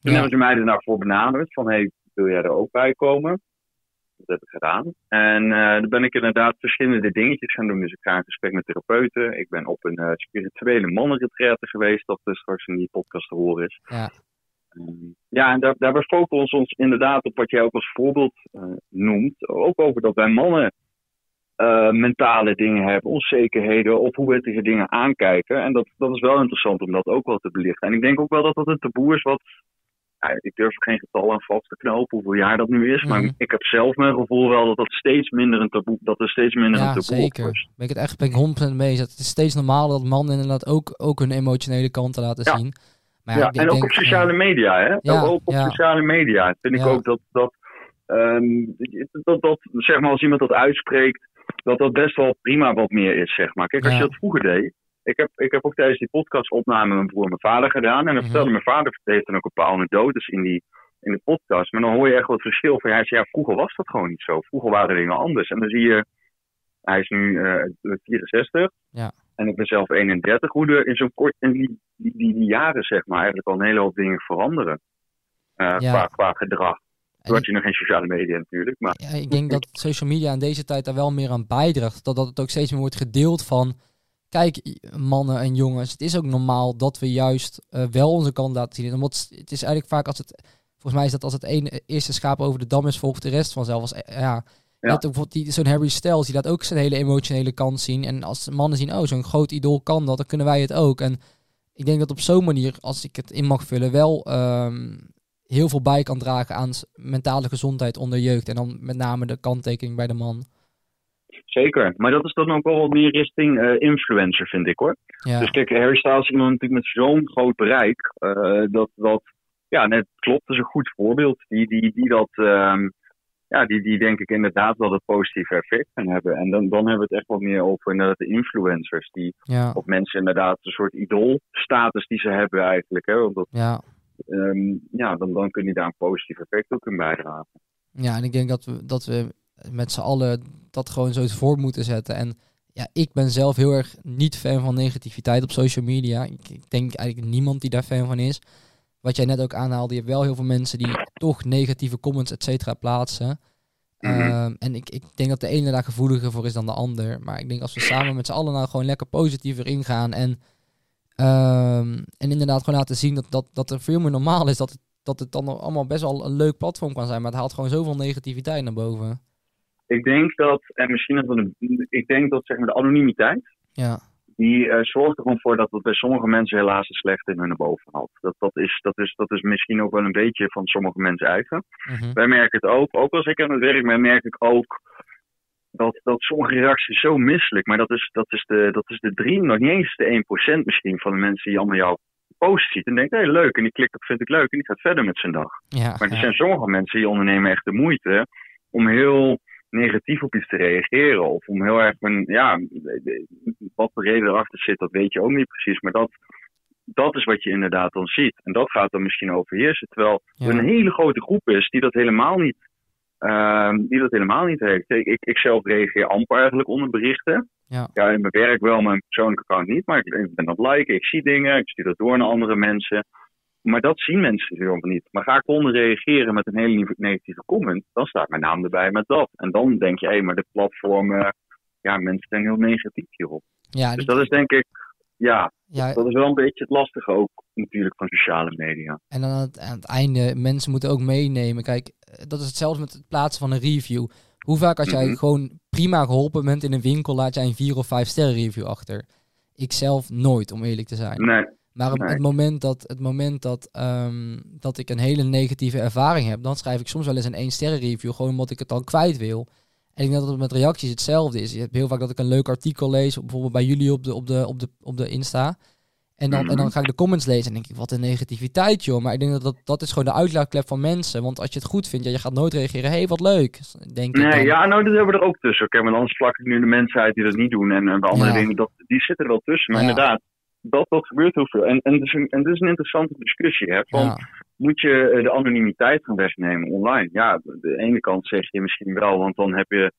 Toen Ja. hebben ze mij er nou voor benaderd van, hey, wil jij er ook bij komen? Dat heb ik gedaan. En eh dan ben ik inderdaad verschillende dingetjes gaan doen. Dus ik ga in gesprek met therapeuten. Ik ben op een eh, spirituele mannenretraite geweest, dat dus straks in die podcast te horen is. Ja. Ehm, ja, en daar, daarbij focussen we ons inderdaad op wat jij ook als voorbeeld eh, noemt. Ook over dat wij mannen mentale dingen hebben, onzekerheden, of hoe we tegen dingen aankijken. En dat, dat is wel interessant om dat ook wel te belichten. En ik denk ook wel dat dat een taboe is wat. Ja, ik durf er geen getal aan vast te knopen hoeveel jaar dat nu is. Maar Mhm. ik heb zelf mijn gevoel wel dat dat steeds minder een taboe, dat er steeds minder een taboe op zeker. is. Ben ik het echt ben ik 100% mee eens. Het is steeds normaal dat mannen inderdaad ook, ook hun emotionele kanten laten Ja. zien. Maar Ja, ik en ook denk, op sociale ja, media, hè? Ja, ook op sociale media vind ik ook dat, dat, ehm, dat, dat, zeg maar, als iemand dat uitspreekt, dat dat best wel prima wat meer is, zeg maar. Kijk, als je dat vroeger deed, ik heb, ik heb ook tijdens die podcastopname mijn broer en mijn vader gedaan, en dan Mhm. vertelde mijn vader, heeft dan ook een paar anekdotes in die, in de podcast, maar dan hoor je echt wat verschil van, hij zei, ja, vroeger was dat gewoon niet zo. Vroeger waren dingen anders. En dan zie je, hij is nu eh 64, Ja. en ik ben zelf 31, hoe er in zo'n kort, in die, die, die, die jaren, zeg maar, eigenlijk al een hele hoop dingen veranderen. eh, Ja. qua, qua gedrag. En Toen had je nog geen sociale media natuurlijk, maar Ja, ik denk dat social media in deze tijd daar wel meer aan bijdraagt. Dat, dat het ook steeds meer wordt gedeeld van... Kijk, mannen en jongens, het is ook normaal dat we juist eh, wel onze kant laten zien. Omdat het is eigenlijk vaak als het... Volgens mij is dat als het ene eerste schaap over de dam is, volgt de rest vanzelf. Als, eh, ja, Net bijvoorbeeld die- zo'n Harry Styles, die laat ook zijn hele emotionele kant zien. En als mannen zien, oh, zo'n groot idool kan dat, dan kunnen wij het ook. En ik denk dat op zo'n manier, als ik het in mag vullen, wel ehm, heel veel bij kan dragen aan mentale gezondheid onder jeugd. En dan met name de kanttekening bij de man. Zeker. Maar dat is dan ook wel wat meer richting eh, influencer, vind ik hoor. Ja, Dus kijk, Harry Styles is iemand natuurlijk met zo'n groot bereik. eh, dat, dat, ja, net klopt, dat is een goed voorbeeld. Die, die, die dat, ehm, ja, die, die denk ik inderdaad wel het positieve effect gaan hebben. En dan, dan hebben we het echt wat meer over inderdaad de influencers. Die, ja, of mensen inderdaad een soort idoolstatus die ze hebben eigenlijk. Hè? Want dat, ja. ehm, ja, dan, dan kun je daar een positief effect ook in bijdragen. Ja, en ik denk dat we, dat we met z'n allen dat gewoon zo voor moeten zetten. En ja, ik ben zelf heel erg niet fan van negativiteit op social media. Ik, ik denk eigenlijk niemand die daar fan van is. Wat jij net ook aanhaalde, je hebt wel heel veel mensen die toch negatieve comments, et cetera, plaatsen. Mhm. Ehm, en ik, ik denk dat de ene daar gevoeliger voor is dan de ander. Maar ik denk als we samen met z'n allen nou gewoon lekker positiever ingaan. En, ehm, en inderdaad gewoon laten zien dat, dat, dat er veel meer normaal is. Dat het, dat het dan allemaal best wel een leuk platform kan zijn. Maar het haalt gewoon zoveel negativiteit naar boven. Ik denk dat, en misschien dat een, ik denk dat zeg maar, de anonimiteit, Ja, die eh, zorgt er gewoon voor dat het bij sommige mensen helaas een slechte in hun boven haalt. Dat, dat, is, dat, is, dat is misschien ook wel een beetje van sommige mensen eigen. mhm. Wij merken het ook, ook als ik aan het werk ben, merk ik ook dat, dat sommige reacties zo misselijk, maar dat is, dat is de, dat is de drie, nog niet eens de 1% misschien van de mensen die allemaal jouw post ziet en denkt, hé leuk, en die klikt op vind ik leuk en die gaat verder met zijn dag. ja, Maar er ja. zijn sommige mensen die ondernemen echt de moeite om heel negatief op iets te reageren. Of om heel erg een, ja, wat de reden erachter zit, dat weet je ook niet precies. Maar dat, dat is wat je inderdaad dan ziet. En dat gaat dan misschien overheersen. Terwijl Ja. er een hele grote groep is die dat helemaal niet, ehm, die dat helemaal niet heeft. Ik, ik, ik zelf reageer amper eigenlijk onder berichten. Ja. ja, in mijn werk wel, mijn persoonlijke account niet. Maar ik, ik ben dat liken, ik zie dingen, ik stuur dat door naar andere mensen. Maar dat zien mensen helemaal niet. Maar ga ik onder reageren met een hele negatieve comment, dan staat mijn naam erbij met dat. En dan denk je, hé, maar de platformen, ja, mensen zijn heel negatief hierop. Ja, Dus dat is denk ik, ja, ja, dat is wel een beetje het lastige ook natuurlijk van sociale media. En dan aan het, aan het einde, mensen moeten ook meenemen. Kijk, eh, dat is hetzelfde met het plaatsen van een review. Hoe vaak als jij Mhm. gewoon prima geholpen bent in een winkel, laat jij een 4 of 5 sterren review achter. Ik zelf nooit, om eerlijk te zijn. Nee, Maar op Nee. het moment, dat, het moment dat, ehm, dat ik een hele negatieve ervaring heb, dan schrijf ik soms wel eens een 1 sterren review, gewoon omdat ik het dan kwijt wil. En ik denk dat het met reacties hetzelfde is. Je hebt heel vaak dat ik een leuk artikel lees, bijvoorbeeld bij jullie op de, op de, op de, op de Insta. En dan, en dan Mhm. ga ik de comments lezen en denk ik, wat een negativiteit joh. Maar ik denk dat dat, dat is gewoon de uitlaatklep van mensen. Want als je het goed vindt, ja, je gaat nooit reageren, hé hey, wat leuk. Denk ik nee dan. ja, nou, dat hebben we er ook tussen. Oké, want anders vlak ik nu de mensen uit die dat niet doen. En, en de andere Ja. dingen, dat, die zitten er wel tussen. Maar Ja. inderdaad, dat, dat gebeurt heel veel. En, en, een, en een interessante discussie. Hè, van, Ja. moet je eh, de anonimiteit gaan wegnemen online? Ja, de ene kant zeg je misschien wel, want dan heb je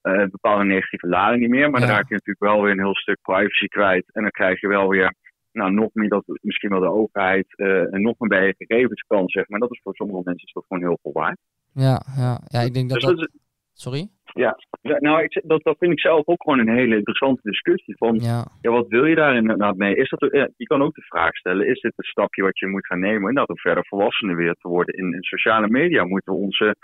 eh, bepaalde negatieve lading niet meer. Maar dan raak je natuurlijk wel weer een heel stuk privacy kwijt. En dan krijg je wel weer, nou, nog meer dat misschien wel de overheid eh, en nog meer bij je gegevens kan, zeg maar. Dat is voor sommige mensen is dat gewoon heel veel waard. Ja, ja, ja, ik denk dat Dus dat... dat Sorry? Ja, nou, ik, dat, dat vind ik zelf ook gewoon een hele interessante discussie. Van, Ja. ja, wat wil je daar inderdaad mee? Is dat, ja, je kan ook de vraag stellen, is dit een stapje wat je moet gaan nemen inderdaad om verder volwassener weer te worden? In, in sociale media moeten we onze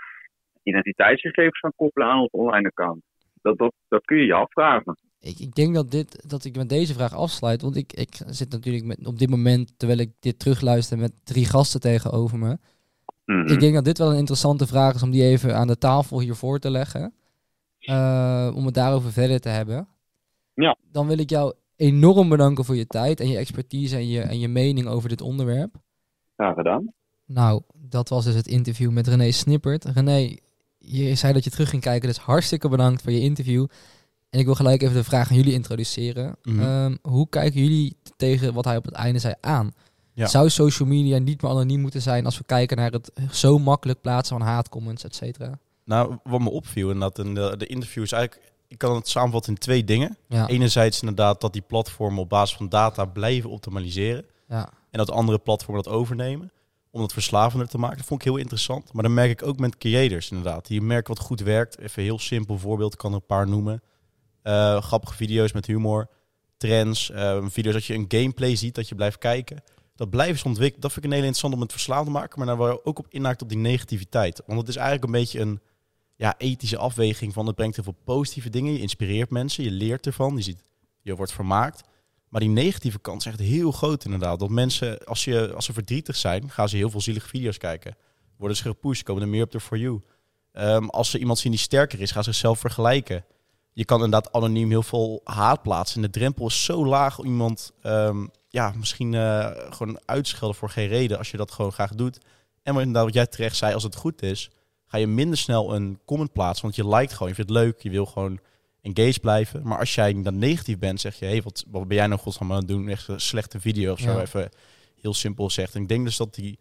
identiteitsgegevens gaan koppelen aan ons online account. Dat, dat, dat kun je je afvragen. Ik, ik denk dat, dit, dat ik met deze vraag afsluit. Want ik, ik zit natuurlijk met, op dit moment, terwijl ik dit terugluister, met drie gasten tegenover me. Mhm. Ik denk dat dit wel een interessante vraag is om die even aan de tafel hier voor te leggen. Eh, om het daarover verder te hebben. Ja. Dan wil ik jou enorm bedanken voor je tijd en je expertise en je, en je mening over dit onderwerp. Graag gedaan. Nou, dat was dus het interview met René Snippert. René, je zei dat je terug ging kijken, dus hartstikke bedankt voor je interview. En ik wil gelijk even de vraag aan jullie introduceren. Mhm. Ehm, hoe kijken jullie tegen wat hij op het einde zei aan? Ja. Zou social media niet meer anoniem moeten zijn als we kijken naar het zo makkelijk plaatsen van haatcomments, et cetera? Nou, wat me opviel inderdaad in de, de interview is eigenlijk... Ik kan het samenvatten in twee dingen. Ja, Enerzijds inderdaad dat die platformen op basis van data blijven optimaliseren. ja, En dat andere platformen dat overnemen. Om dat verslavender te maken. Dat vond ik heel interessant. Maar dan merk ik ook met creators inderdaad. Die merken wat goed werkt. Even een heel simpel voorbeeld. Ik kan er een paar noemen. Eh, grappige video's met humor. Trends. eh, video's dat je een gameplay ziet. Dat je blijft kijken. Dat blijven ze ontwikkelen. Dat vind ik een hele interessant om het verslaafd te maken. Maar daar je ook op inhaakt op die negativiteit. Want het is eigenlijk een beetje een ja, ethische afweging van... Het brengt heel veel positieve dingen. Je inspireert mensen. Je leert ervan. Je, ziet, je wordt vermaakt. Maar die negatieve kant is echt heel groot inderdaad. Dat mensen, als, je, als ze verdrietig zijn, gaan ze heel veel zielige video's kijken. Worden ze gepusht, komen er meer op de For You. Ehm, als ze iemand zien die sterker is, gaan ze zichzelf vergelijken. Je kan inderdaad anoniem heel veel haat plaatsen. En de drempel is zo laag om iemand ehm, ja, misschien eh, gewoon uitschelden voor geen reden. Als je dat gewoon graag doet. En wat jij terecht zei, als het goed is, ga je minder snel een comment plaatsen. Want je liked gewoon, je vindt het leuk, je wil gewoon engaged blijven. Maar als jij dan negatief bent, zeg je, hé, hey, wat, wat ben jij nou godsnaam aan het doen? Echt een slechte video of zo, Ja. even heel simpel zegt. En ik denk dus dat die,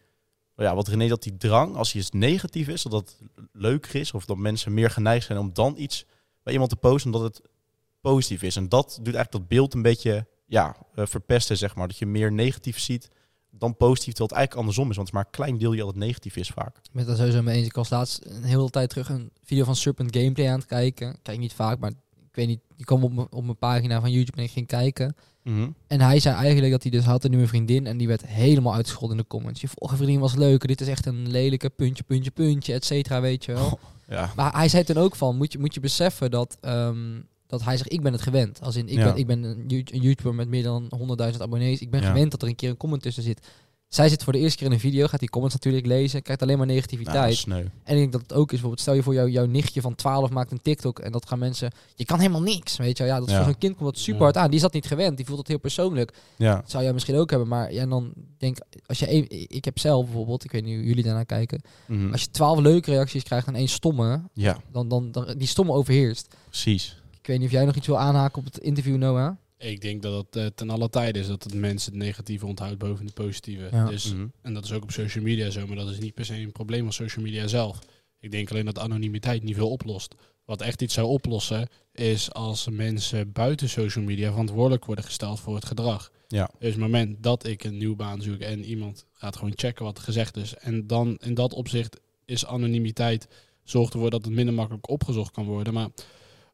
ja, wat René, dat die drang, als hij eens negatief is, dat dat leuker is. Of dat mensen meer geneigd zijn om dan iets bij iemand te posten, omdat het positief is. En dat doet eigenlijk dat beeld een beetje, ja, eh, verpesten, zeg maar. Dat je meer negatief ziet dan positief, terwijl het eigenlijk andersom is. Want het is maar een klein deel die altijd negatief is vaak. ik ben het er sowieso mee eens. Ik was laatst een hele tijd terug een video van Serpent Gameplay aan het kijken. Ik Kijk niet vaak, maar ik weet niet. Die kwam op mijn- op mijn pagina van YouTube en ik ging kijken. En hij zei eigenlijk dat hij dus had een nieuwe vriendin en die werd helemaal uitgescholden in de comments. Je vorige vriendin was leuker, dit is echt een lelijke puntje, puntje, puntje, et cetera, weet je wel. Ja, Maar hij zei toen ook van, moet je, moet je beseffen dat, ehm, dat hij zegt, ik ben het gewend. Als in, ik, Ja. ben, ik ben een, You- een YouTuber met meer dan 100.000 abonnees. Ik ben Ja. gewend dat er een keer een comment tussen zit. Zij zit voor de eerste keer in een video, gaat die comments natuurlijk lezen, krijgt alleen maar negativiteit. En ik denk dat het ook is, bijvoorbeeld, stel je voor jou, jouw nichtje van 12 maakt een TikTok en dat gaan mensen, je kan helemaal niks, weet je wel. Ja, dat is voor zo'n kind komt dat super hard aan. Die is dat niet gewend, die voelt het heel persoonlijk. Ja, Dat zou jij misschien ook hebben, maar ja, en dan denk als je, ik heb zelf bijvoorbeeld, ik weet niet hoe jullie daarnaar kijken, Mhm. als je 12 leuke reacties krijgt en één stomme, ja dan, dan, dan die stomme overheerst. precies. Ik weet niet of jij nog iets wil aanhaken op het interview, Noah. Ik denk dat het eh, ten alle tijde is dat het mensen het negatieve onthoudt boven het positieve. Ja. Dus, Mhm. En dat is ook op social media zo, maar dat is niet per se een probleem van social media zelf. Ik denk alleen dat anonimiteit niet veel oplost. Wat echt iets zou oplossen, is als mensen buiten social media verantwoordelijk worden gesteld voor het gedrag. Ja. Dus het moment dat ik een nieuwe baan zoek en iemand gaat gewoon checken wat er gezegd is. En dan in dat opzicht is anonimiteit zorgt ervoor dat het minder makkelijk opgezocht kan worden. Maar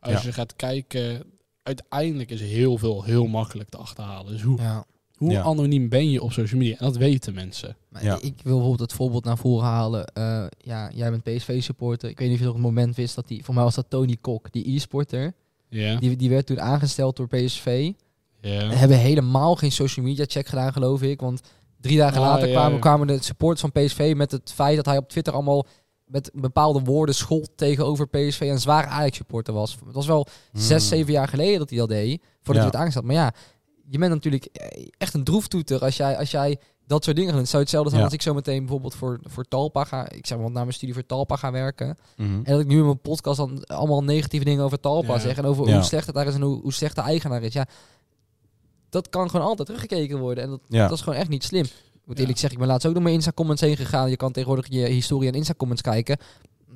als Ja. je gaat kijken, uiteindelijk is heel veel heel makkelijk te achterhalen. Dus hoe, Ja. hoe Ja. anoniem ben je op social media? En dat weten mensen. Maar Ja. Ik wil bijvoorbeeld het voorbeeld naar voren halen. Eh, ja, jij bent PSV-supporter. Ik weet niet of je nog het moment wist dat die... Voor mij was dat Tony Kok, die e-sporter. Ja. Die, die werd toen aangesteld door PSV. ja. We hebben helemaal geen social media check gedaan, geloof ik. Want drie dagen Ah, later ja, kwamen, kwamen de supporters van PSV met het feit dat hij op Twitter allemaal met bepaalde woorden schold tegenover PSV en een zware Ajax-supporter was. Het was wel zes, Hmm. zeven jaar geleden dat hij dat deed, voordat Ja. hij werd aangesteld. Maar ja, je bent natuurlijk eh, echt een droeftoeter als jij, als jij dat soort dingen. Het zou hetzelfde zijn Ja. als ik zo meteen bijvoorbeeld voor, voor Talpa ga, ik zeg maar na mijn studie voor Talpa ga werken. Mhm. En dat ik nu in mijn podcast dan allemaal negatieve dingen over Talpa Ja. zeg. En over Ja. hoe slecht het daar is en hoe, hoe slecht de eigenaar is. Ja, dat kan gewoon altijd teruggekeken worden. En dat, Ja. dat is gewoon echt niet slim. Ik moet eerlijk zeggen, ik ben laatst ook door mijn Insta-comments heen gegaan. Je kan tegenwoordig je historie en Insta-comments kijken.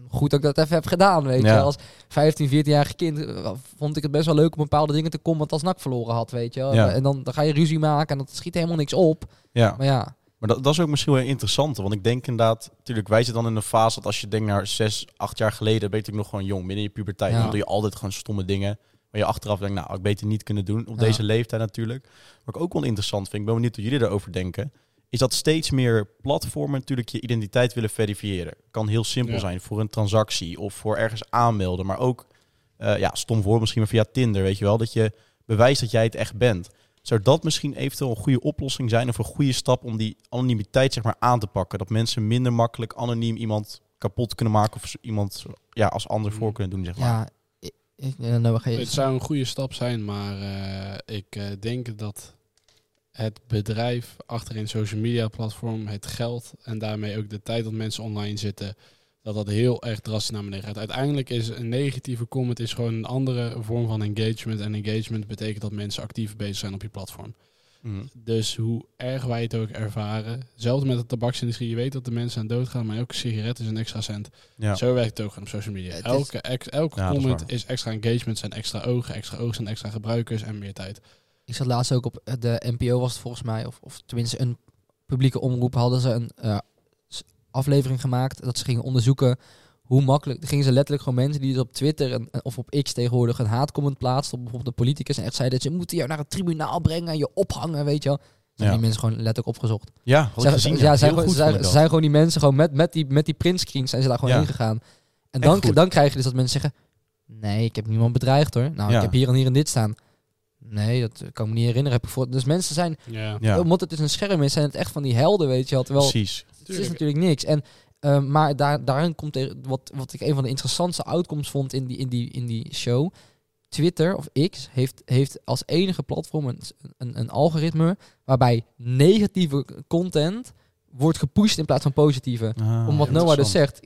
Goed dat ik dat even heb gedaan, weet Ja. je. Als 15, 14-jarig kind eh, vond ik het best wel leuk om bepaalde dingen te komen, want als NAC verloren had, weet je. Ja. En dan, dan ga je ruzie maken en dat schiet helemaal niks op. Ja. Maar ja, Maar dat, dat is ook misschien wel interessant. Want ik denk inderdaad, natuurlijk, wij zitten dan in een fase dat als je denkt naar zes, acht jaar geleden, ben je natuurlijk nog gewoon jong, midden in je puberteit. Ja. Dan doe je altijd gewoon stomme dingen. Waar je achteraf denkt, nou, ik beter niet kunnen doen. Op deze leeftijd natuurlijk. Wat ik ook wel interessant vind, ik ben benieuwd hoe jullie erover denken. Is dat steeds meer platformen natuurlijk je identiteit willen verifiëren. Kan heel simpel Ja. zijn voor een transactie of voor ergens aanmelden. Maar ook, eh, ja, stom voor misschien maar via Tinder, weet je wel. Dat je bewijst dat jij het echt bent. Zou dat misschien eventueel een goede oplossing zijn of een goede stap om die anonimiteit zeg maar aan te pakken? Dat mensen minder makkelijk anoniem iemand kapot kunnen maken of iemand ja, als ander voor kunnen doen, zeg maar. ja. Ik, ik, eh, nou, Het zou een goede stap zijn, maar eh, ik denk dat het bedrijf achter een social media platform, het geld en daarmee ook de tijd dat mensen online zitten, dat dat heel erg drastisch naar beneden gaat. Uiteindelijk is een negatieve comment is gewoon een andere vorm van engagement. En engagement betekent dat mensen actief bezig zijn op je platform. Mhm. Dus hoe erg wij het ook ervaren, zelfs met de tabaksindustrie, je weet dat de mensen aan dood gaan, maar elke sigaret is een extra cent. Ja. Zo werkt het ook op social media. Is- Elke, ex- elke Ja, is comment waar. is, extra engagement, zijn extra ogen, extra ogen zijn extra gebruikers en meer tijd. Ik zat laatst ook op de NPO was het volgens mij, of, of tenminste een publieke omroep hadden ze een eh, aflevering gemaakt dat ze gingen onderzoeken hoe makkelijk. Gingen ze letterlijk gewoon mensen die dus op Twitter en, of op X tegenwoordig een haatcomment plaatsten op bijvoorbeeld een politicus en echt zeiden ze moeten jou naar het tribunaal brengen en je ophangen, weet je wel. Zijn Ja. die mensen gewoon letterlijk opgezocht. Ja, had ik Zij- gezien. ja, ja. zijn, gewoon, zijn, zijn gewoon die mensen gewoon met, met die, met die printscreens zijn ze daar gewoon Ja. heen gegaan. En dan, dan krijg je dus dat mensen zeggen, nee, ik heb niemand bedreigd hoor. Nou, ik heb hier en hier en dit staan. Nee, dat kan ik me niet herinneren. Heb ik voor... Dus mensen zijn Ja. Ja, omdat het dus een scherm is, zijn het echt van die helden, weet je wel. Terwijl precies. het is Tuurlijk. natuurlijk niks. En, eh, maar daar, daarin komt tegen, wat, wat ik een van de interessantste outcomes vond in die, in die, in die show. Twitter of X heeft, heeft als enige platform een, een, een algoritme waarbij negatieve content wordt gepusht in plaats van positieve. Ah, Omdat Noah dus zegt,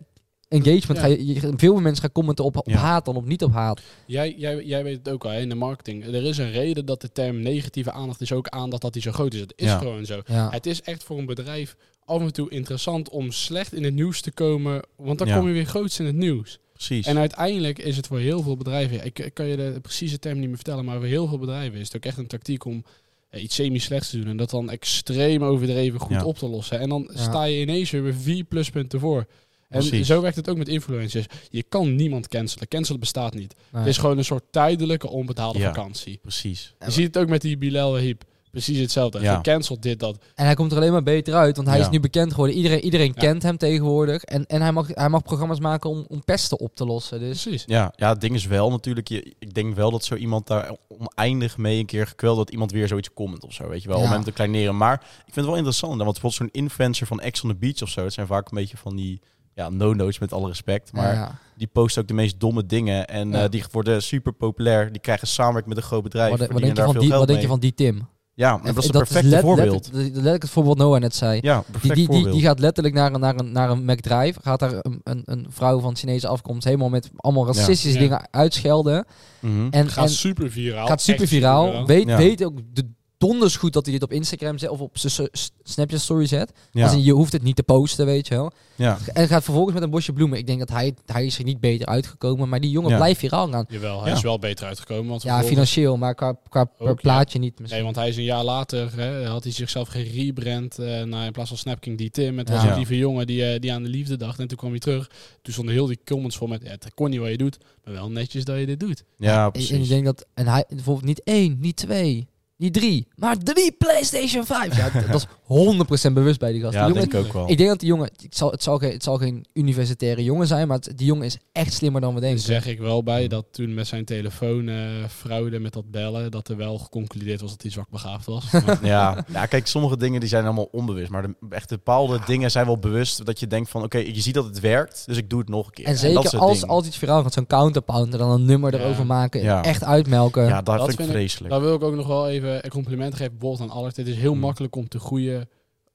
engagement, Ja. ga je, je- veel meer mensen gaan commenten op, op Ja. haat dan op niet op haat. Jij, jij, jij weet het ook al hè, in de marketing. Er is een reden dat de term negatieve aandacht is ook aandacht dat die zo groot is. Het is Ja. gewoon zo. Ja. Het is echt voor een bedrijf af en toe interessant om slecht in het nieuws te komen, want dan Ja. kom je weer groots in het nieuws. Precies. En uiteindelijk is het voor heel veel bedrijven, ik, ik kan je de precieze term niet meer vertellen, maar voor heel veel bedrijven is het ook echt een tactiek om iets semi-slechts te doen en dat dan extreem overdreven goed Ja. op te lossen. En dan Ja. sta je ineens weer vier pluspunten voor. En Precies. zo werkt het ook met influencers. Je kan niemand cancelen. Cancelen bestaat niet. Nee. Het is gewoon een soort tijdelijke onbetaalde Ja. vakantie. Precies. Je ziet het ook met die Bilal Wahib. Precies hetzelfde. Ja. Gecanceld dit, dat. En hij komt er alleen maar beter uit, want hij Ja. is nu bekend geworden. Iedereen, iedereen Ja. kent hem tegenwoordig. En, en hij, mag, hij mag programma's maken om, om pesten op te lossen. Dus Precies. Ja, ja, het ding is wel natuurlijk, je, ik denk wel dat zo iemand daar oneindig mee een keer gekweld dat iemand weer zoiets comment of zo, weet je wel, om hem te kleineren. Maar ik vind het wel interessant, want bijvoorbeeld zo'n influencer van Ex on the Beach of zo, dat zijn vaak een beetje van die, ja, no-no's met alle respect, maar ja. die posten ook de meest domme dingen en Ja. eh, die worden super populair, die krijgen samenwerking met een groot bedrijf, Wat, denk je van die, wat denk je van die Tim? Ja, En dat is een let- perfecte let- voorbeeld. Letterlijk, letterlijk het voorbeeld Noah net zei. ja, Die, perfect die, die, voorbeeld. die gaat letterlijk naar een, naar een, naar een McDrive. Gaat daar een, een, een vrouw van Chinese afkomst helemaal met allemaal racistische Ja. dingen uitschelden. Mhm. En, Gaat en super viraal. gaat super viraal. superviraal. Weet, Ja. weet ook de donders goed dat hij dit op Instagram zet of op zijn Snapchat story zet. Ja. Je hoeft het niet te posten, weet je wel. ja. En gaat vervolgens met een bosje bloemen. Ik denk dat hij, hij is er niet beter uitgekomen, maar die jongen Ja. blijft viraal gaan. Jawel, hij Ja. is wel beter uitgekomen. Want Ja, vervolgens- financieel, maar qua, qua Ook, plaatje niet misschien. Nee, want hij is een jaar later, hè, had hij zichzelf gerebrand eh naar in plaats van Snapking die Tim. Het was Ja. een lieve jongen die, eh, die aan de liefde dacht. En toen kwam hij terug. Toen stonden heel die comments vol met, ja, het kon niet wat je doet, maar wel netjes dat je dit doet. ja, En- En precies. ik denk dat, en hij bijvoorbeeld niet één, niet twee, niet drie, maar drie PlayStation 5. Ja, dat is 100% bewust bij die gast. ja, die jongen, denk ik ook wel. ik denk dat die jongen, het zal, het, zal geen, het zal geen universitaire jongen zijn, maar het- die jongen is echt slimmer dan we Daar denken. zeg ik wel bij dat toen met zijn telefoon eh fraude met dat bellen, dat er wel geconcludeerd was dat hij zwak begaafd was. Ja. ja, kijk, sommige dingen die zijn allemaal onbewust. Maar de, echt bepaalde dingen zijn wel bewust. Dat je denkt van, oké, je ziet dat het werkt. Dus ik doe het nog een keer. En zeker als, als iets viraal gaat, zo'n counterpound en dan een nummer Ja. erover maken, Ja. echt uitmelken. Ja, dat, Dat vind ik vind ik- vreselijk. Daar wil ik ook nog wel even een compliment geven bijvoorbeeld aan Allert. Het is heel Mm. makkelijk om te groeien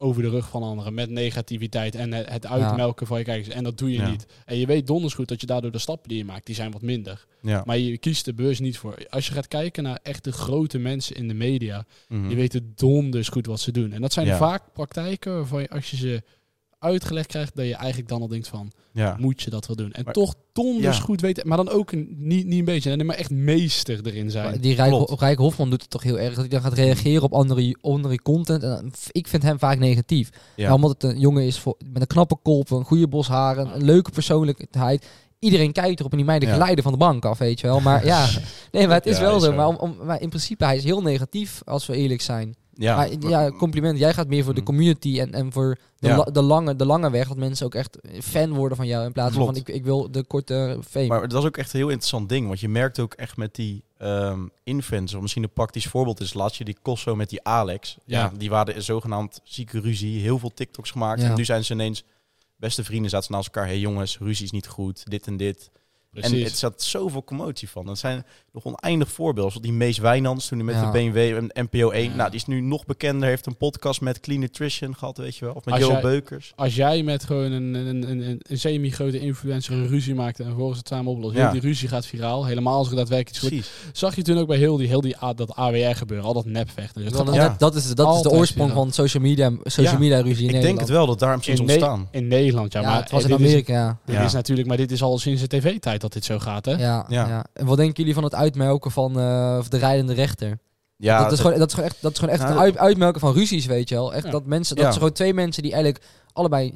over de rug van anderen met negativiteit en het het uitmelken van je kijkers. En dat doe je Ja. niet. En je weet donders goed dat je daardoor de stappen die je maakt, die zijn wat minder. ja. Maar je kiest er bewust niet voor. Als je gaat kijken naar echte grote mensen in de media, Mhm. die weten donders goed wat ze doen. En dat zijn vaak praktijken waarvan je als je ze uitgelegd krijgt, dat je eigenlijk dan al denkt van, ja. moet je dat wel doen? En Maar- toch donders Ja. goed weten, maar dan ook een, niet, niet een beetje, maar echt meester erin zijn. Maar Die Rijk. Rijk Hofman doet het toch heel erg. Dat hij dan gaat reageren op andere, andere content. En ik vind hem vaak negatief. Ja. Ja. omdat het een jongen is voor, met een knappe kop, een goede bos haren, een leuke persoonlijkheid. Iedereen kijkt erop en die meiden Ja. glijden van de bank af, weet je wel. Maar ja, nee, maar het is Ja, wel is zo. zo. Maar, om, om, maar in principe, hij is heel negatief, als we eerlijk zijn. Ja. maar ja, compliment. Jij gaat meer voor de Mm. community en, en voor de, Ja. la- de, lange, de lange weg. Dat mensen ook echt fan worden van jou. In plaats van, ik, ik wil de korte fame. Maar dat is ook echt een heel interessant ding. Want je merkt ook echt met die ehm influencers. Misschien een praktisch voorbeeld is laatst je die Kosso met die Alex. Ja. Ja. die waren zogenaamd zieke ruzie. Heel veel TikToks gemaakt. Ja. En nu zijn ze ineens beste vrienden. Zaten ze naast elkaar. Hé hey jongens, ruzie is niet goed. Dit en dit. En het zat zoveel commotie van. Dat zijn nog oneindig voorbeelden. Zoals die Mees Wijnands toen hij met Ja. de BMW en NPO 1. Ja. Nou, die is nu nog bekender. Heeft een podcast met Clean Nutrition gehad, weet je wel. Of met Als jij- Beukers. Als jij met gewoon een, een, een, een, een semi-grote influencer een ruzie maakt en vervolgens het samen oplost, Ja. die ruzie gaat viraal, helemaal als er daadwerkelijk iets goed. Zag je toen ook bij heel die, heel die A- dat AWR gebeuren, al dat nepvechten. Dus Dat, dat Ja. dat, dat is, dat is de oorsprong viraal. van social media, social Ja. media ruzie in Ik denk het wel dat daar misschien is in, Ne- ontstaan. in Nederland, ja, Ja, maar het was in is- Amerika, ja. Dit is natuurlijk, maar dit is al sinds de tv-tijd dat dit zo gaat, hè? Ja, Ja. ja. En wat denken jullie van het uitmelken van eh, of de rijdende rechter? Ja, dat, is gewoon, dat is gewoon echt, dat is gewoon echt Nou, het uit, uitmelken van ruzies, weet je wel. Echt Ja. dat mensen, dat Ja. zijn gewoon twee mensen die eigenlijk allebei,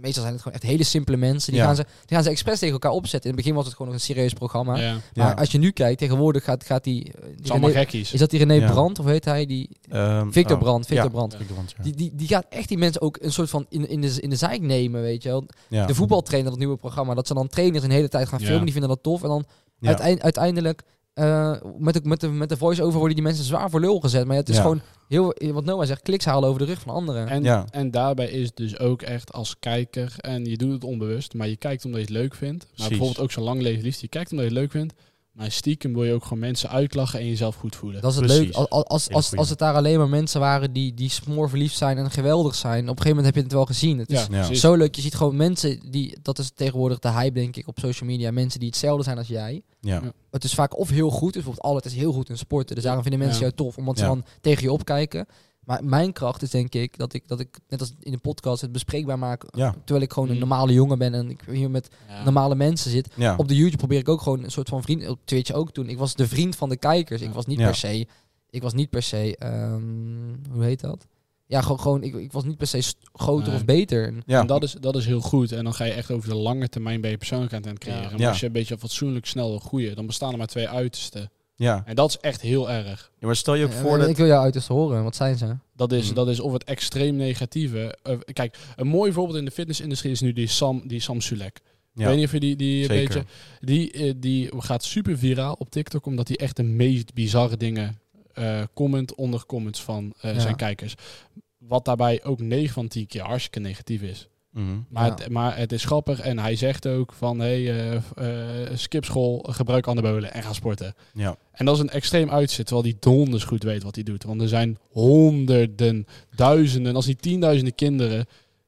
meestal zijn het gewoon echt hele simpele mensen. Die, Ja. gaan, ze, die gaan ze expres tegen elkaar opzetten. In het begin was het gewoon nog een serieus programma. Ja. Maar Ja. als je nu kijkt, tegenwoordig gaat, gaat die, die Het is allemaal René- gekkies. is dat die René Ja. Brandt, of heet hij? Die, Ehm, Victor oh, Brandt, Victor ja. Die, die, die gaat echt die mensen ook een soort van in, in, de, in de zijk nemen, weet je wel. Ja. De voetbaltrainer, dat nieuwe programma, dat ze dan trainers een hele tijd gaan Ja. filmen, die vinden dat tof. En dan uiteindelijk eh, met, de, met, de, met de voice-over worden die mensen zwaar voor lul gezet. Maar het is Ja. gewoon heel, wat Noah zegt, kliks halen over de rug van anderen. En, Ja. en daarbij is dus ook echt als kijker, en je doet het onbewust, maar je kijkt omdat je het leuk vindt. Maar Precies. bijvoorbeeld ook zo lang leven liefst, je kijkt omdat je het leuk vindt. Maar stiekem wil je ook gewoon mensen uitlachen en jezelf goed voelen. dat is het leuk. Als, als, als, het daar alleen maar mensen waren die, die smoor verliefd zijn en geweldig zijn. Op een gegeven moment heb je het wel gezien. Het is ja, zo leuk. Je ziet gewoon mensen die, dat is tegenwoordig de hype denk ik op social media. Mensen die hetzelfde zijn als jij. Ja. Ja. Het is vaak of heel goed, dus bijvoorbeeld altijd is heel goed in sporten. Dus daarom vinden mensen Ja. jou tof, omdat ze dan tegen je opkijken. Maar mijn kracht is denk ik dat ik, dat ik net als in de podcast het bespreekbaar maak. Ja. Terwijl ik gewoon een Mm. normale jongen ben en ik hier met Ja. normale mensen zit. Ja. Op de YouTube probeer ik ook gewoon een soort van vriend. Op Twitch ook toen. Ik was de vriend van de kijkers. Ik was niet Ja. per se. Ik was niet per se. ehm, hoe heet dat? Ja, gewoon. gewoon ik, ik was niet per se groter Nee. of beter. En- Ja. En dat is, dat is heel goed. En dan ga je echt over de lange termijn bij je persoonlijkheid aan het creëren. Maar als je een beetje fatsoenlijk snel wil groeien, dan bestaan er maar twee uitersten. Ja. En dat is echt heel erg. Ja, maar stel je ook voor dat... Ik wil jou uiterst horen. Wat zijn ze? Dat is, Mhm. dat is of het extreem negatieve. eh, kijk, een mooi voorbeeld in de fitnessindustrie is nu die Sam, die Sam Sulek. Ik weet niet of je die, die Zeker. beetje... Die, eh, die gaat super viraal op TikTok, omdat hij echt de meest bizarre dingen eh comment onder comments van eh, Ja. zijn kijkers. Wat daarbij ook 9 van 10 keer hartstikke negatief is. Mhm. Maar, Ja. het, maar het is grappig en hij zegt ook van hey, eh, eh, skip school, gebruik anabolen en ga sporten. Ja. En dat is een extreem uitzet, terwijl hij donders goed weet wat hij doet. Want er zijn honderden, duizenden, als niet tienduizenden kinderen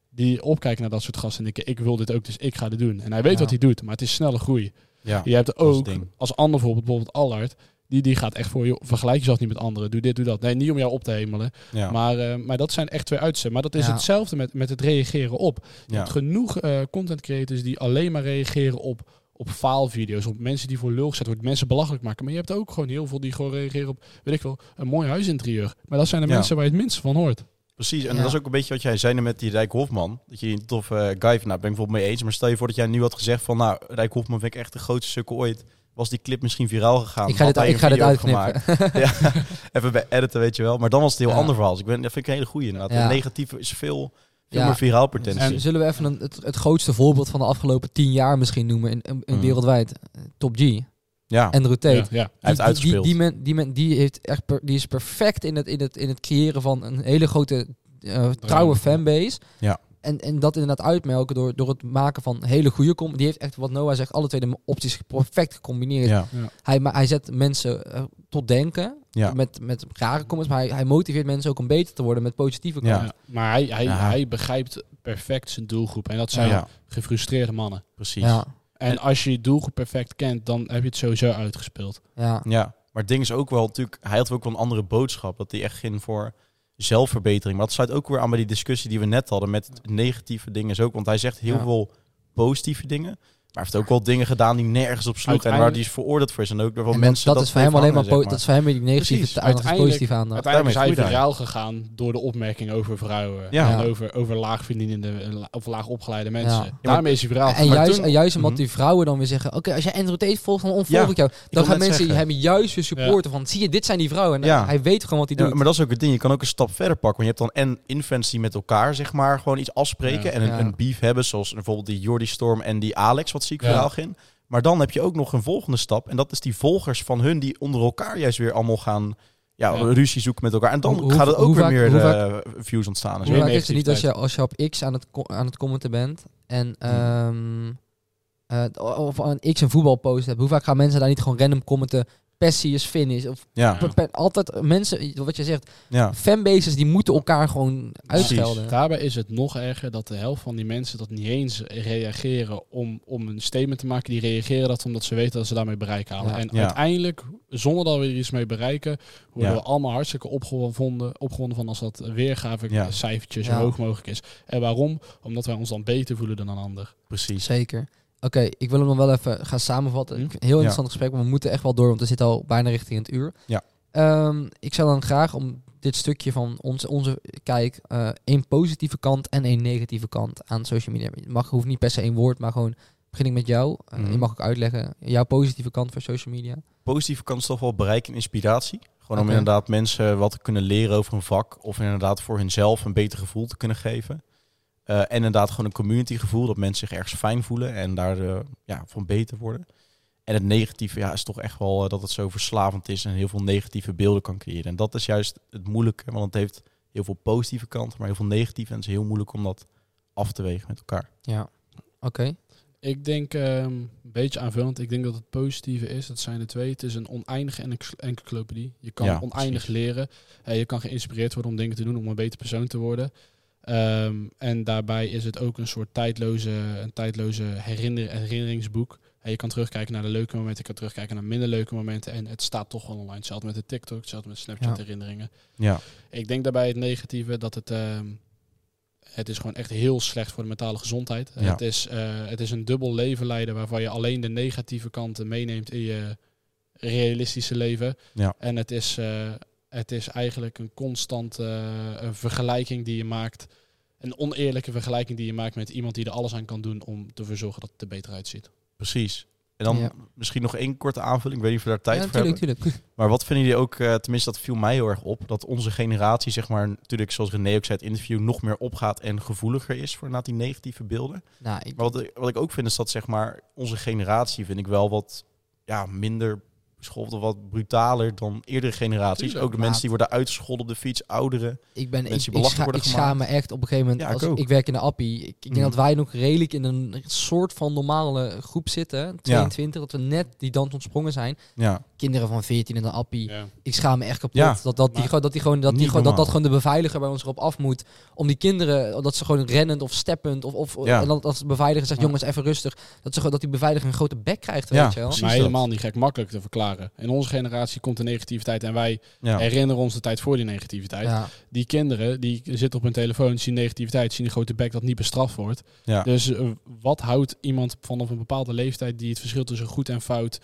die opkijken naar dat soort gasten en denken ik wil dit ook, dus ik ga dit doen. En hij weet Ja. wat hij doet, maar het is snelle groei. Ja. Je hebt ook, als ander voorbeeld, bijvoorbeeld Allard, Die, die gaat echt voor je, vergelijk jezelf niet met anderen. Doe dit, doe dat. Nee, niet om jou op te hemelen. Ja. Maar, eh, maar dat zijn echt twee uitzendingen. Maar dat is Ja. hetzelfde met, met het reageren op. Je ja. hebt genoeg eh, content creators die alleen maar reageren op, op faalvideo's. Op mensen die voor lul gezet worden. Mensen belachelijk maken. Maar je hebt ook gewoon heel veel die gewoon reageren op, weet ik wel, een mooi huisinterieur. Maar dat zijn de Ja. mensen waar je het minste van hoort. Precies, en Ja. dat is ook een beetje wat jij zei net met die Rijk Hofman. Dat je een toffe eh, guy vindt. Nou, ben ik bijvoorbeeld mee eens. Maar stel je voor dat jij nu had gezegd van... Nou, Rijk Hofman vind ik echt de grootste sukkel ooit. Was die clip misschien viraal gegaan? Ik ga dit, hij ik ga dit video uitknippen. gemaakt. ja, even bij editen, weet je wel. Maar dan was het een heel Ja. ander verhaal. Dus ik ben, dat vind ik een hele goeie inderdaad. Ja. Het negatieve is veel, veel Ja. meer viraal potentie. En zullen we even een, het, het grootste voorbeeld van de afgelopen tien jaar misschien noemen in, in, in Mm. wereldwijd? Top G. ja, Andrew Tate. Ja, Die- die, uitgespeeld. die, men, die, men, die, heeft echt per- die is perfect in het, in, het, in het creëren van een hele grote eh, trouwe fanbase. Ja. En, en dat inderdaad uitmelken door, door het maken van hele goede com. Die heeft echt, wat Noah zegt, alle twee de opties perfect gecombineerd. ja, Hij, ma- hij zet mensen eh, tot denken ja. met, met rare comments. Maar hij, hij motiveert mensen ook om beter te worden met positieve Ja. comments. Maar hij, hij, Ja. hij begrijpt perfect zijn doelgroep. En dat zijn ja, gefrustreerde mannen. precies. Ja. En als je je doelgroep perfect kent, dan heb je het sowieso uitgespeeld. Ja. Ja, maar het ding is ook wel natuurlijk, hij had ook wel een andere boodschap. Dat hij echt ging voor zelfverbetering. Maar dat sluit ook weer aan bij die discussie die we net hadden met negatieve dingen is ook. Want hij zegt heel Ja. veel positieve dingen. Maar hij heeft ook wel dingen gedaan die nergens op sloeg. En waar hij is veroordeeld voor is. En ook door wel En dat, mensen. dat, is voor hem alleen maar, dat is voor hem die negatieve Uiteindelijk- positief aandacht. Uiteindelijk is hij viraal gegaan door de opmerking over vrouwen. Ja. En Ja. over, over laagverdienende of laag opgeleide mensen. Ja. Daarmee is hij viraal En juist, toen- en juist omdat Mhm. die vrouwen dan weer zeggen... Oké, als jij Andrew Tate volgt, dan onvolg Ja, ik jou. Dan gaan mensen zeggen. hem juist weer supporten van... Zie je, dit zijn die vrouwen. En Ja. hij weet gewoon wat hij Ja, doet. maar dat is ook het ding. Je kan ook een stap verder pakken. Want je hebt dan en infants die met elkaar zeg maar gewoon iets afspreken. En een beef hebben. Zoals bijvoorbeeld die Jordi Storm en die Alex. Wat zie ik Ja. verhaal in. Maar dan heb je ook nog een volgende stap. En dat is die volgers van hun die onder elkaar juist weer allemaal gaan... Ja, Ja. ruzie zoeken met elkaar. En dan Hoe- gaat het ook weer vaak- meer eh, views ontstaan. Hoe vaak is het niet als je, als je op X aan het, aan het commenten bent... En Hmm. ehm, eh, of aan X een voetbalpost hebt... Hoe vaak gaan mensen daar niet gewoon random commenten... Pessie is finish. Of Ja, altijd mensen, wat je zegt... ja. Fanbases die moeten elkaar gewoon uitschelden. Daarbij is het nog erger dat de helft van die mensen dat niet eens reageren om, om een statement te maken. Die reageren dat omdat ze weten dat ze daarmee bereik halen. Ja. En Ja. uiteindelijk, zonder dat we er iets mee bereiken, worden Ja. we allemaal hartstikke opgewonden, opgewonden van als dat weergave Ja. cijfertje zo Ja. hoog mogelijk is. En waarom? Omdat wij ons dan beter voelen dan een ander. Precies. Zeker. Oké, ik wil hem nog wel even gaan samenvatten. Hm? Een heel interessant gesprek, maar we moeten echt wel door, want we zitten al bijna richting het uur. Ja. Ehm, ik zou dan graag om dit stukje van ons, onze kijk, eh één positieve kant en één negatieve kant aan social media. Het mag, hoeft niet per se één woord, maar gewoon begin ik met jou. Mhm. Je mag ook uitleggen jouw positieve kant voor social media. Positieve kant is toch wel bereik en inspiratie. Gewoon om inderdaad mensen wat te kunnen leren over een vak. Of inderdaad voor hunzelf een beter gevoel te kunnen geven. Eh, en inderdaad gewoon een community gevoel. Dat mensen zich ergens fijn voelen en daar eh, ja, van beter worden. En het negatieve ja, is toch echt wel eh, dat het zo verslavend is en heel veel negatieve beelden kan creëren. En dat is juist het moeilijke, want het heeft heel veel positieve kanten, maar heel veel negatieve. En het is heel moeilijk om dat af te wegen met elkaar. Ja. Oké. Ik denk, ehm, een beetje aanvullend, ik denk dat het positieve is, dat zijn de twee. Het is een oneindige enc- encyclopedie. Je kan Ja, oneindig precies. leren. Je kan geïnspireerd worden om dingen te doen, om een beter persoon te worden. Ehm, en daarbij is het ook een soort tijdloze, een tijdloze herinner, herinneringsboek. Eh, je kan terugkijken naar de leuke momenten, je kan terugkijken naar minder leuke momenten. En het staat toch wel online. Hetzelfde met de TikTok, hetzelfde met Snapchat Ja. herinneringen. Ja, Ik denk daarbij het negatieve dat het. ehm, het is gewoon echt heel slecht voor de mentale gezondheid. Ja. Het, is, eh, het is een dubbel leven leiden waarvan je alleen de negatieve kanten meeneemt in je realistische leven. Ja. En het is, eh, het is eigenlijk een constante eh, vergelijking die je maakt. Een oneerlijke vergelijking die je maakt met iemand die er alles aan kan doen om te verzorgen dat het er beter uitziet. precies. En dan Ja. misschien nog één korte aanvulling. Ik weet niet of we daar tijd ja, voor hebben. tuurlijk. Maar wat vinden jullie ook, eh, tenminste dat viel mij heel erg op, dat onze generatie, zeg maar, natuurlijk zoals René ook zei, het interview nog meer opgaat en gevoeliger is voor inderdaad die negatieve beelden. Nou, ik, Maar wat, ik- wat ik ook vind is dat, zeg maar, onze generatie vind ik wel wat ja, minder beschoold of wat brutaler dan eerdere generaties. Tuurlijk, ook de mensen die worden uitgescholden op de fiets, ouderen. Ik, ben, ik, Mensen die ik, scha- worden ik schaam me echt op een gegeven moment. Ja, ik als, ik werk in de appie. Ik, ik denk Mhm. dat wij nog redelijk in een soort van normale groep zitten. 22, dat we net die dans ontsprongen zijn. Ja, kinderen van 14 en een appie. Ja. Ik schaam me echt kapot. Ja, dat, dat, die, dat, die gewoon, dat, die gewoon, dat, dat gewoon de beveiliger bij ons erop af moet. Om die kinderen, dat ze gewoon rennend of steppend. Of, of Ja. en dat, dat de beveiliger zegt, Ja. jongens, even rustig. Dat, ze, gewoon- dat die beveiliger een grote bek krijgt, Ja, weet je wel. Maar helemaal niet gek makkelijk te verklaren. In onze generatie komt de negativiteit en wij Ja. herinneren ons de tijd voor die negativiteit. Ja. Die kinderen die zitten op hun telefoon, zien negativiteit, zien die grote bek dat niet bestraft wordt. Ja. Dus eh, wat houdt iemand vanaf een bepaalde leeftijd die het verschil tussen goed en fout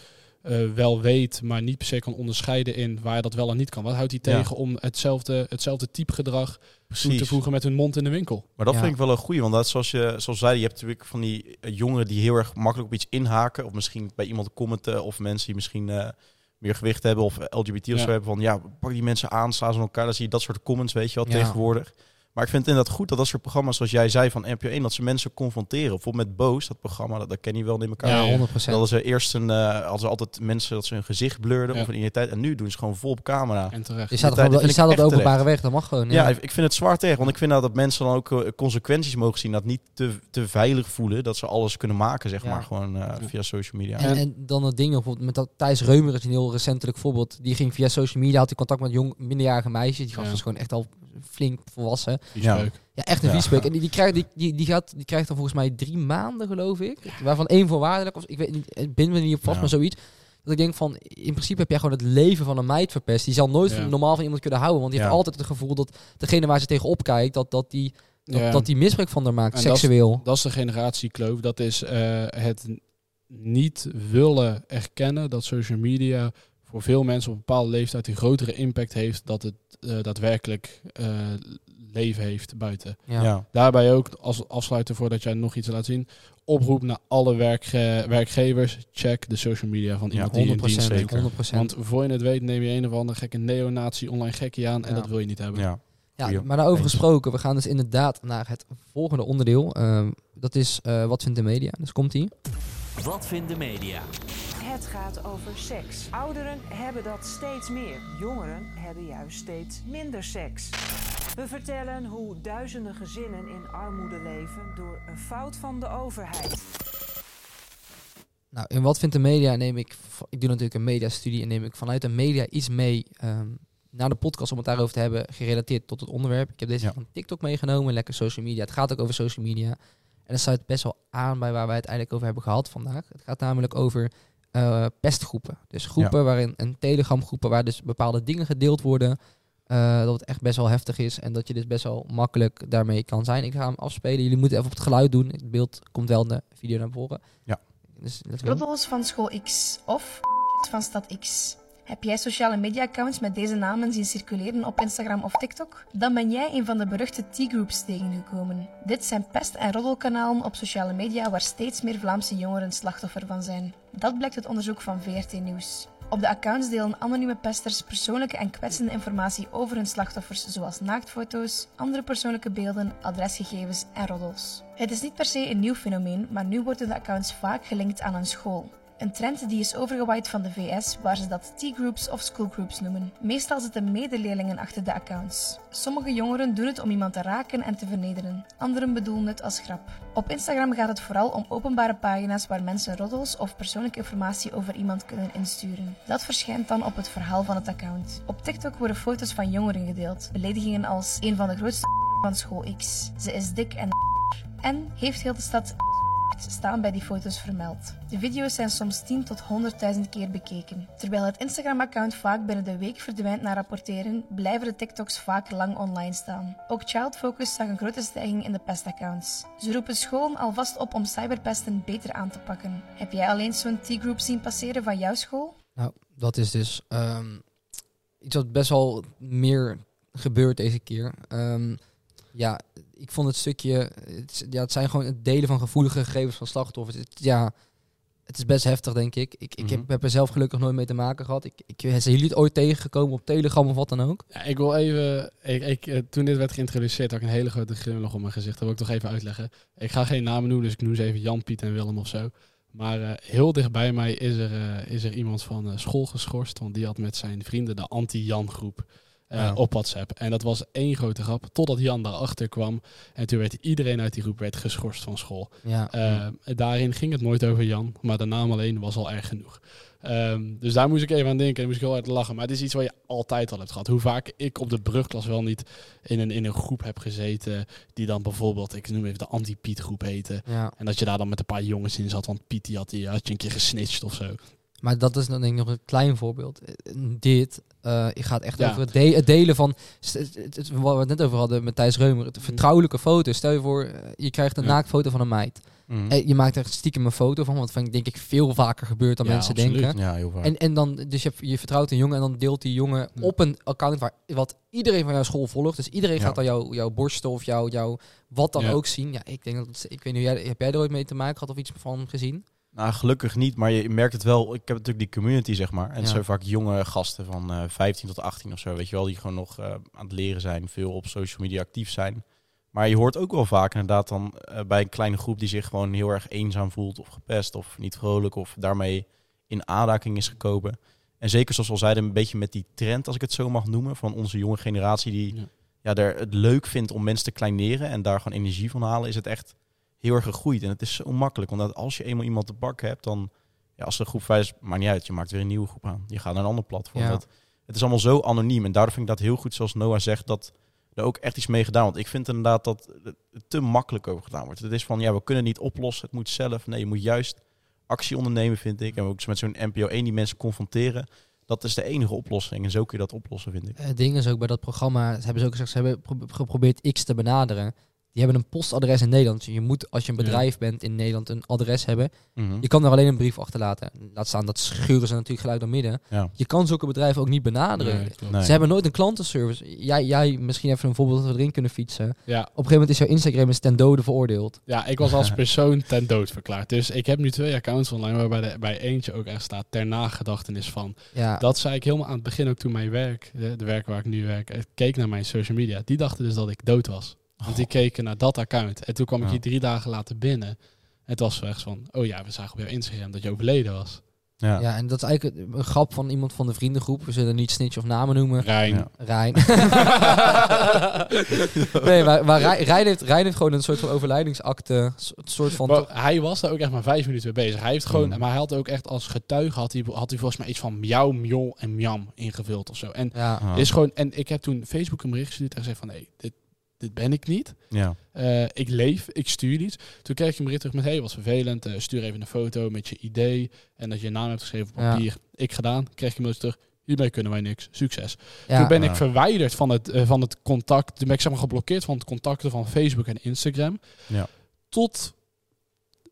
eh, wel weet, maar niet per se kan onderscheiden in waar dat wel en niet kan? Wat houdt hij Ja. tegen om hetzelfde, hetzelfde type gedrag toe te voegen met hun mond in de winkel? Maar dat Ja. vind ik wel een goeie, want dat is zoals je zoals zei, je hebt natuurlijk van die eh, jongeren die heel erg makkelijk op iets inhaken, of misschien bij iemand commenten, of mensen die misschien eh, meer gewicht hebben of LGBT of Ja. zo hebben van ja, pak die mensen aan, slaan ze elkaar, dan zie je dat soort comments, weet je wel, Ja. tegenwoordig. Maar ik vind het inderdaad goed dat dat soort programma's, zoals jij zei van NPO 1, dat ze mensen confronteren. Bijvoorbeeld met Boos, dat programma, dat, dat ken je wel in elkaar. Ja, Ja, ja. 100%. Dat ze eerst een, eh hadden ze altijd mensen dat ze hun gezicht blurden Ja. of een identiteit. En nu doen ze gewoon vol op camera. En terecht. je staat, vind je ik staat op de openbare terecht. weg, dat mag gewoon. Ja, Ja, ik vind het zwaar tegen. Want ik vind nou dat mensen dan ook eh, consequenties mogen zien. Dat niet te, te veilig voelen. Dat ze alles kunnen maken, zeg Ja. maar. Gewoon eh, via social media. En, en dan het ding bijvoorbeeld met dat Thijs Reumer is een heel recentelijk voorbeeld. Die ging via social media, had hij contact met jong, minderjarige meisjes. Die gast was gewoon echt al flink volwassen. Ja. Ja, echt een Ja. En die, die, krijgt, die, die, die, gaat, die krijgt dan volgens mij drie maanden, geloof ik. Waarvan één voorwaardelijk. Of, ik weet niet, ik ben me niet op vast, Ja. maar zoiets. Dat ik denk van, in principe heb jij gewoon het leven van een meid verpest. Die zal nooit normaal van iemand kunnen houden. Want die Ja. heeft altijd het gevoel dat degene waar ze tegenop kijkt, dat, dat, die, dat, Ja. dat die misbruik van haar maakt, En dat is- seksueel. Dat is de generatiekloof. Dat is eh, het niet willen erkennen dat social media voor veel mensen op een bepaalde leeftijd een grotere impact heeft dat het eh, daadwerkelijk eh, leven heeft buiten. Ja. Ja. Daarbij ook als afsluiter voordat jij nog iets laat zien. Oproep naar alle werkge- werkgevers. Check de social media van Ja, iemand die in 100%. dienst werkt. 100%. Want voor je het weet neem je een of andere gekke neonazi online gekkie aan. En Ja. dat wil je niet hebben. ja. Ja, maar daarover gesproken, we gaan dus inderdaad naar het volgende onderdeel. Ehm, dat is eh, wat vindt de media? Dus komt ie. Wat vindt de media? Het gaat over seks. Ouderen hebben dat steeds meer. Jongeren hebben juist steeds minder seks. We vertellen hoe duizenden gezinnen in armoede leven door een fout van de overheid. Nou, in wat vindt de media neem ik, ik doe natuurlijk een mediastudie en neem ik vanuit de media iets mee ehm, naar de podcast om het daarover te hebben, gerelateerd tot het onderwerp. Ik heb deze Ja. van TikTok meegenomen, lekker social media. Het gaat ook over social media. En dat sluit best wel aan bij waar wij het eigenlijk over hebben gehad vandaag. Het gaat namelijk over eh, pestgroepen. Dus groepen waarin, en telegram groepen waar dus bepaalde dingen gedeeld worden. eh, dat het echt best wel heftig is en dat je dus best wel makkelijk daarmee kan zijn. Ik ga hem afspelen. Jullie moeten even op het geluid doen. Het beeld komt wel in de video naar voren. Ja. Dus. Roddels van school X of van stad X. Heb jij sociale media-accounts met deze namen zien circuleren op Instagram of TikTok? Dan ben jij een van de beruchte T-groups tegengekomen. Dit zijn pest- en roddelkanalen op sociale media waar steeds meer Vlaamse jongeren slachtoffer van zijn. Dat blijkt uit onderzoek van VRT Nieuws. Op de accounts delen anonieme pesters persoonlijke en kwetsende informatie over hun slachtoffers, zoals naaktfoto's, andere persoonlijke beelden, adresgegevens en roddels. Het is niet per se een nieuw fenomeen, maar nu worden de accounts vaak gelinkt aan een school. Een trend die is overgewaaid van de VS, waar ze dat T-groups of schoolgroups noemen. Meestal zitten medeleerlingen achter de accounts. Sommige jongeren doen het om iemand te raken en te vernederen. Anderen bedoelen het als grap. Op Instagram gaat het vooral om openbare pagina's waar mensen roddels of persoonlijke informatie over iemand kunnen insturen. Dat verschijnt dan op het verhaal van het account. Op TikTok worden foto's van jongeren gedeeld. Beledigingen als een van de grootste van school X. Ze is dik en en heeft heel de stad staan bij die foto's vermeld. De video's zijn soms 10 tot 100.000 keer bekeken. Terwijl het Instagram-account vaak binnen de week verdwijnt na rapporteren, blijven de TikToks vaak lang online staan. Ook Child Focus zag een grote stijging in de pestaccounts. Ze roepen scholen alvast op om cyberpesten beter aan te pakken. Heb jij alleen zo'n T-group zien passeren van jouw school? Nou, dat is dus ehm, iets wat best wel meer gebeurt deze keer. Ehm, ja, ik vond het stukje, het, ja, het zijn gewoon het delen van gevoelige gegevens van slachtoffers. Het, ja, het is best heftig, denk ik. Ik, ik heb, Mhm. heb er zelf gelukkig nooit mee te maken gehad. Ik, ik, zijn jullie het ooit tegengekomen op Telegram of wat dan ook? Ja, ik wil even, ik, ik, eh, toen dit werd geïntroduceerd, had ik een hele grote glimlach op mijn gezicht. Dat wil ik toch even uitleggen. Ik ga geen namen noemen, dus ik noem ze even Jan, Piet en Willem of zo. Maar eh, heel dicht bij mij is er, eh, is er iemand van school geschorst, want die had met zijn vrienden de anti-Jan groep. Eh, Ja. op WhatsApp. En dat was één grote grap, totdat Jan daarachter kwam. En toen werd iedereen uit die groep werd geschorst van school. Ja. Eh, daarin ging het nooit over Jan, maar de naam alleen was al erg genoeg. Ehm, dus daar moest ik even aan denken en moest ik heel hard lachen. Maar het is iets wat je altijd al hebt gehad. Hoe vaak ik op de brugklas wel niet in een, in een groep heb gezeten die dan bijvoorbeeld, ik noem even de anti-Piet groep heette. ja. En dat je daar dan met een paar jongens in zat, want Piet die had, die had je een keer gesnitcht of zo. Maar dat is dan denk ik nog een klein voorbeeld. Eh, Dit eh gaat echt Ja. over het, de- het delen van, het, wat we het net over hadden met Thijs Reumer, het vertrouwelijke foto's. Stel je voor, eh, je krijgt een. Ja. naaktfoto van een meid. Mhm. En je maakt er stiekem een foto van, wat van denk ik veel vaker gebeurt dan Ja, mensen absoluut. denken. Ja, heel vaak. En, en dan, dus je, hebt- je vertrouwt een jongen en dan deelt die jongen op een account waar wat iedereen van jouw school volgt. Dus iedereen gaat dan jouw, jouw borsten of jouw, jouw wat dan ook zien. Ja, ik denk dat ik weet niet, jij, heb jij er ooit mee te maken gehad of iets van gezien? Nou, gelukkig niet, maar je merkt het wel. Ik heb natuurlijk die community, zeg maar. En het Ja. zijn vaak jonge gasten van eh 15 tot 18 of zo, weet je wel. Die gewoon nog eh, aan het leren zijn, veel op social media actief zijn. Maar je hoort ook wel vaak inderdaad dan eh, bij een kleine groep die zich gewoon heel erg eenzaam voelt of gepest of niet vrolijk of daarmee in aanraking is gekomen. En zeker zoals we al zeiden, een beetje met die trend, als ik het zo mag noemen, van onze jonge generatie die Ja. ja. er het leuk vindt om mensen te kleineren en daar gewoon energie van halen, is het echt heel erg gegroeid. En het is zo makkelijk, omdat als je eenmaal iemand te pakken hebt, dan, ja, als de groep vijf is, maakt niet uit, je maakt weer een nieuwe groep aan. Je gaat naar een ander platform. Ja. Dat, het is allemaal zo anoniem en daardoor vind ik dat heel goed, zoals Noah zegt, dat er ook echt iets mee gedaan wordt. Ik vind inderdaad dat er te makkelijk over gedaan wordt. Het is van, ja, we kunnen het niet oplossen, het moet zelf. Nee, je moet juist actie ondernemen, vind ik. En ook met zo'n NPO 1 die mensen confronteren. Dat is de enige oplossing. En zo kun je dat oplossen, vind ik. Het ding is ook bij dat programma, ze hebben ze ook gezegd, ze hebben pro- geprobeerd X te benaderen. Die hebben een postadres in Nederland. Dus je moet, als je een Ja. bedrijf bent in Nederland, een adres hebben. Mhm. Je kan er alleen een brief achterlaten. Laat staan, dat schuren ze natuurlijk gelijk door midden. Ja. Je kan zulke bedrijven ook niet benaderen. Nee, klopt. Nee. Ze hebben nooit een klantenservice. Jij, jij misschien even een voorbeeld dat we erin kunnen fietsen. Op Ja, een gegeven moment is jouw Instagram is ten dode veroordeeld. ja, ik was als persoon ten dood verklaard. Dus ik heb nu twee accounts online waarbij de, bij eentje ook echt staat ter nagedachtenis van. Ja, Dat zei ik helemaal aan het begin ook toen mijn werk, de, de werk waar ik nu werk, eh, keek naar mijn social media. Die dachten dus dat ik dood was. Want die keken naar dat account. En toen kwam ik Ja. hier drie dagen later binnen. En het was echt van, oh ja, we zagen op jouw Instagram dat je overleden was. Ja. ja, en dat is eigenlijk een grap van iemand van de vriendengroep. We zullen niet snitch of namen noemen. Rijn. Ja. Rijn. nee, maar, maar Rijn, Rijn heeft, Rijn heeft gewoon een soort van overlijdingsakte. Een soort van... Maar hij was daar ook echt maar vijf minuten mee bezig. Hij heeft gewoon, Mm. maar hij had ook echt als getuige had hij, had hij volgens mij iets van miauw, mjol en miam ingevuld of zo. En ja, is gewoon, en ik heb toen Facebook een bericht gestuurd en gezegd van, nee, dit, dit ben ik niet. Ja. Eh, ik leef, ik stuur iets. Toen kreeg ik een bericht terug met, hey, wat vervelend. eh, stuur even een foto met je idee en dat je je naam hebt geschreven op Ja. papier. Ik gedaan, kreeg ik een mailtje terug. Hiermee kunnen wij niks. Succes. ja, toen ben ik verwijderd van het, eh, van het contact. Toen ben ik zeg maar geblokkeerd van het contacten van Facebook en Instagram. Ja. Tot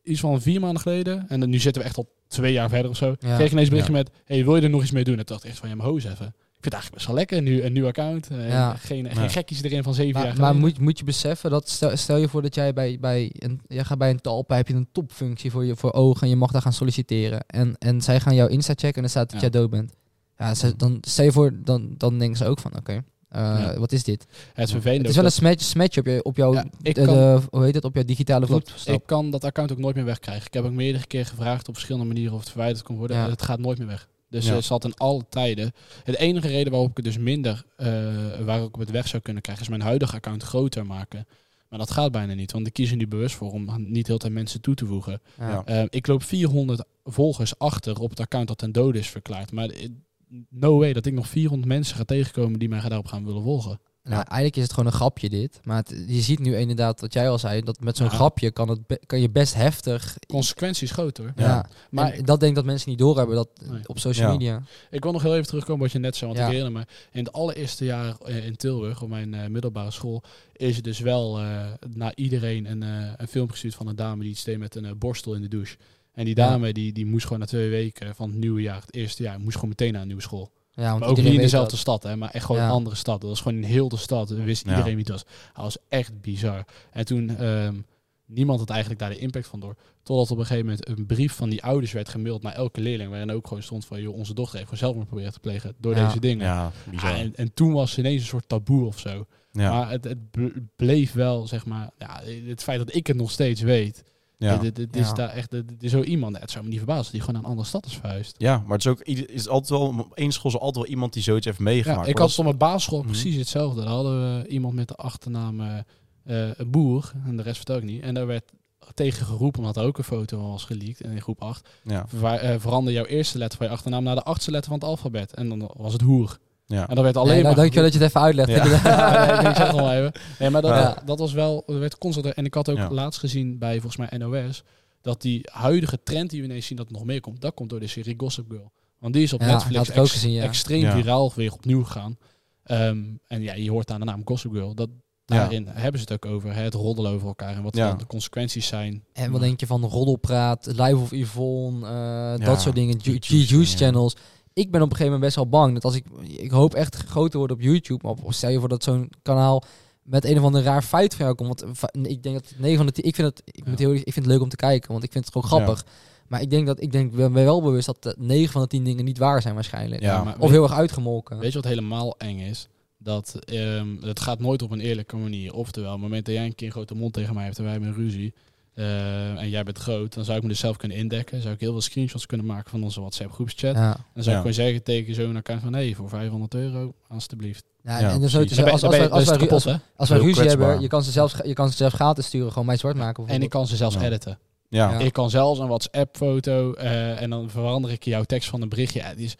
iets van vier maanden geleden. En dan, nu zitten we echt al twee jaar verder of zo. Ja. Kreeg ik ineens een berichtje met, hey, wil je er nog iets mee doen? En toen dacht ik echt van, ja, maar hoes even. Ik vind het eigenlijk best wel lekker. Nu een nieuw account. eh, Ja. Geen, Ja. geen gekkies erin van zeven jaar maar, geleden. maar moet, moet je beseffen dat stel, stel je voor dat jij bij, bij een, jij gaat bij een talpa heb je een topfunctie voor je voor ogen en je mag daar gaan solliciteren en, en zij gaan jouw Insta checken en dan staat dat Ja. jij dood bent. Ja, ze, dan stel je voor dan, dan denken ze ook van oké, eh, Ja. wat is dit? het vervelende Het is wel een smatch op, je, op jouw Ja, ik de- kan- de- hoe heet het op jouw digitale voetstap. Ik kan dat account ook nooit meer wegkrijgen. Ik heb ook meerdere keer gevraagd op verschillende manieren of het verwijderd kon worden. Ja. Het gaat nooit meer weg. Dus Ja. het zat in alle tijden. Het enige reden waarop ik het dus minder, eh waar ik het weg zou kunnen krijgen, is mijn huidige account groter maken. Maar dat gaat bijna niet, want ik kies er nu bewust voor om niet heel tijd mensen toe te voegen. Ja. Eh, ik loop 400 volgers achter op het account dat ten dode is verklaard. Maar eh, no way dat ik nog 400 mensen ga tegenkomen die mij daarop gaan willen volgen. Nou, eigenlijk is het gewoon een grapje dit. Maar het- je ziet nu inderdaad, wat jij al zei, dat met zo'n Ja. grapje kan, het be- kan je best heftig... Consequenties groot hoor. Ja, Ja. Maar en dat denk ik dat mensen niet doorhebben dat Nee. op social Ja. media. Ik wil nog heel even terugkomen wat je net zei, want Ja. ik herinner me. In het allereerste jaar eh, in Tilburg, op mijn eh, middelbare school, is het dus wel eh, naar iedereen een, eh, een film gestuurd van een dame die iets deed met een borstel in de douche. En die Ja. dame die, die moest gewoon na twee weken van het nieuwe jaar, het eerste jaar, moest gewoon meteen naar een nieuwe school. Ja, want Maar ook niet iedereen in dezelfde dat. stad, hè, maar echt gewoon Ja. een andere stad. Dat was gewoon in heel de stad. Wist Ja. iedereen wie het was. Hij was echt bizar. En toen, ehm, niemand had eigenlijk daar de impact van door. Totdat op een gegeven moment een brief van die ouders werd gemaild naar elke leerling. Waarin ook gewoon stond van, joh, onze dochter heeft gewoon zelfmoord proberen te plegen door Ja. deze dingen. Ja, bizar. Ja, en, en toen was ineens een soort taboe of zo. ja. Maar het, het ble- bleef wel, zeg maar, ja, het feit dat ik het nog steeds weet, Ja. Dit, dit, dit is Ja. daar echt, dit, is zo iemand, het zou me niet verbazen, die gewoon naar een andere stad is verhuisd. Ja, maar het is ook is altijd wel op één school is altijd wel iemand die zoiets heeft meegemaakt. Ja, ik had op mijn basisschool Mhm. precies hetzelfde. Daar hadden we iemand met de achternaam eh, eh, een boer, en de rest vertel ik niet. En daar werd tegen geroepen, omdat er ook een foto was geleakt in groep 8. is- ja, Ver, eh, verander jouw eerste letter van je achternaam naar de achtste letter van het alfabet. En dan was het hoer. Ja. En dat werd alleen Nee, nou, maar... dankjewel dat je het even uitlegt. Ja. Nee, ik denk, zeg het nog maar even. Nee, maar dat, Ja. dat was wel, er werd constant. En ik had ook Ja. laatst gezien bij volgens mij NOS dat die huidige trend die we ineens zien dat het nog meer komt, dat komt door de serie Gossip Girl. Want die is op Ja, Netflix had ik ook ex- gezien, ja. extreem Ja. viraal weer opnieuw gegaan. Ehm, en ja, je hoort aan de naam Gossip Girl. Dat, Ja. daarin hebben ze het ook over, hè, het roddelen over elkaar en wat de consequenties zijn. En wat denk je van roddelpraat, Live of Yvonne, eh, Ja, dat soort dingen, juice, ja. channels. Ik ben op een gegeven moment best wel bang dat als ik, ik hoop echt groter te worden op YouTube, maar stel je voor dat zo'n kanaal met een of ander raar feit van jou komt. Want va- ik denk dat 9 van de 10, ik vind het, ik, moet heel, ik vind het leuk om te kijken, want ik vind het gewoon grappig. Maar ik denk dat ik denk, ben wel bewust dat de 9 van de 10 dingen niet waar zijn waarschijnlijk. Ja. maar Of heel erg uitgemolken. Weet je wat helemaal eng is? Dat ehm, het gaat nooit op een eerlijke manier. Oftewel, op het moment dat jij een keer een grote mond tegen mij hebt en wij hebben een ruzie. Eh, en jij bent groot, dan zou ik me dus zelf kunnen indekken. Zou ik heel veel screenshots kunnen maken van onze WhatsApp groepschat. Ja. En dan zou Ja. ik gewoon zeggen tegen zo'n account van... Hé, voor 500 euro, alsjeblieft. Ja, Ja, en dan als, als, wij, als, wij, als, wij ruzie hebben, je kan ze zelfs, je kan ze zelfs gratis sturen, gewoon mij zwart maken En ik kan ze zelfs Ja. editen. Ja. Ja. Ik kan zelfs een WhatsApp-foto eh, en dan verander ik jouw tekst van een berichtje. Ja, die is,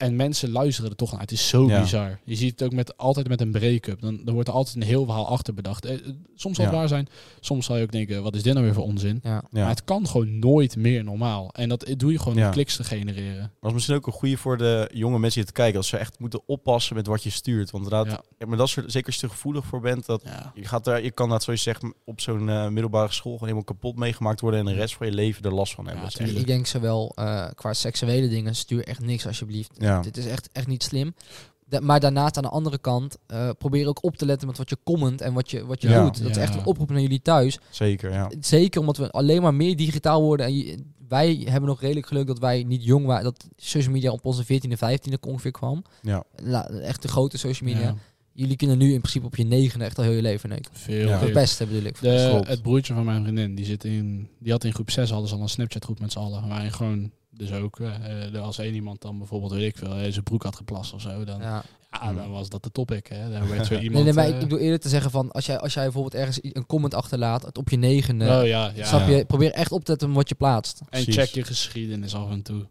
en mensen luisteren er toch naar. Het is zo Ja. bizar. Je ziet het ook met, altijd met een break-up. Dan, dan wordt er altijd een heel verhaal achter bedacht. Eh, eh, soms zal het Ja. waar zijn. Soms zal je ook denken, wat is dit nou weer voor onzin? Ja. Ja. Maar het kan gewoon nooit meer normaal. En dat doe je gewoon Ja. om kliks te genereren. Maar dat is misschien ook een goede voor de jonge mensen die het kijken. Als ze echt moeten oppassen met wat je stuurt. Want inderdaad, maar dat soort, zeker als je er gevoelig voor bent, dat Ja. je, gaat daar, je kan dat zoals je zegt op zo'n eh, middelbare school gewoon helemaal kapot meegemaakt worden en de rest van je leven er last van hebben. Ik denk zowel eh, qua seksuele dingen, stuur echt niks alsjeblieft. Ja. Dit is echt, echt niet slim. Da- maar daarnaast aan de andere kant, eh, probeer ook op te letten met wat je comment en wat je, wat je Ja. doet. Dat is echt een oproep naar jullie thuis. Zeker, ja. Zeker omdat we alleen maar meer digitaal worden. En je- wij hebben nog redelijk geluk dat wij niet jong waren. Dat social media op onze 14e, 15e ongeveer kwam. Ja. La- echt de grote social media. Ja. Jullie kunnen nu in principe op je negende echt al heel je leven neuken. Veel. Ja. Beste bedoel ik. De, het broertje van mijn vriendin, die, zit in, die had in groep 6 hadden ze al een Snapchat groep met z'n allen. Waarin gewoon, dus ook, eh, eh, als één iemand dan bijvoorbeeld, weet ik veel, eh, zijn broek had geplast of zo, dan, ja. Ja. dan was dat de topic. Hè. Dan werd zo iemand... Nee, nee, maar ik, bedoel eerder te zeggen van als jij, als jij bijvoorbeeld ergens een comment achterlaat, het op je negende, oh ja, ja. snap ja. je? Probeer echt op te letten wat je plaatst. En Precies. check je geschiedenis af en toe.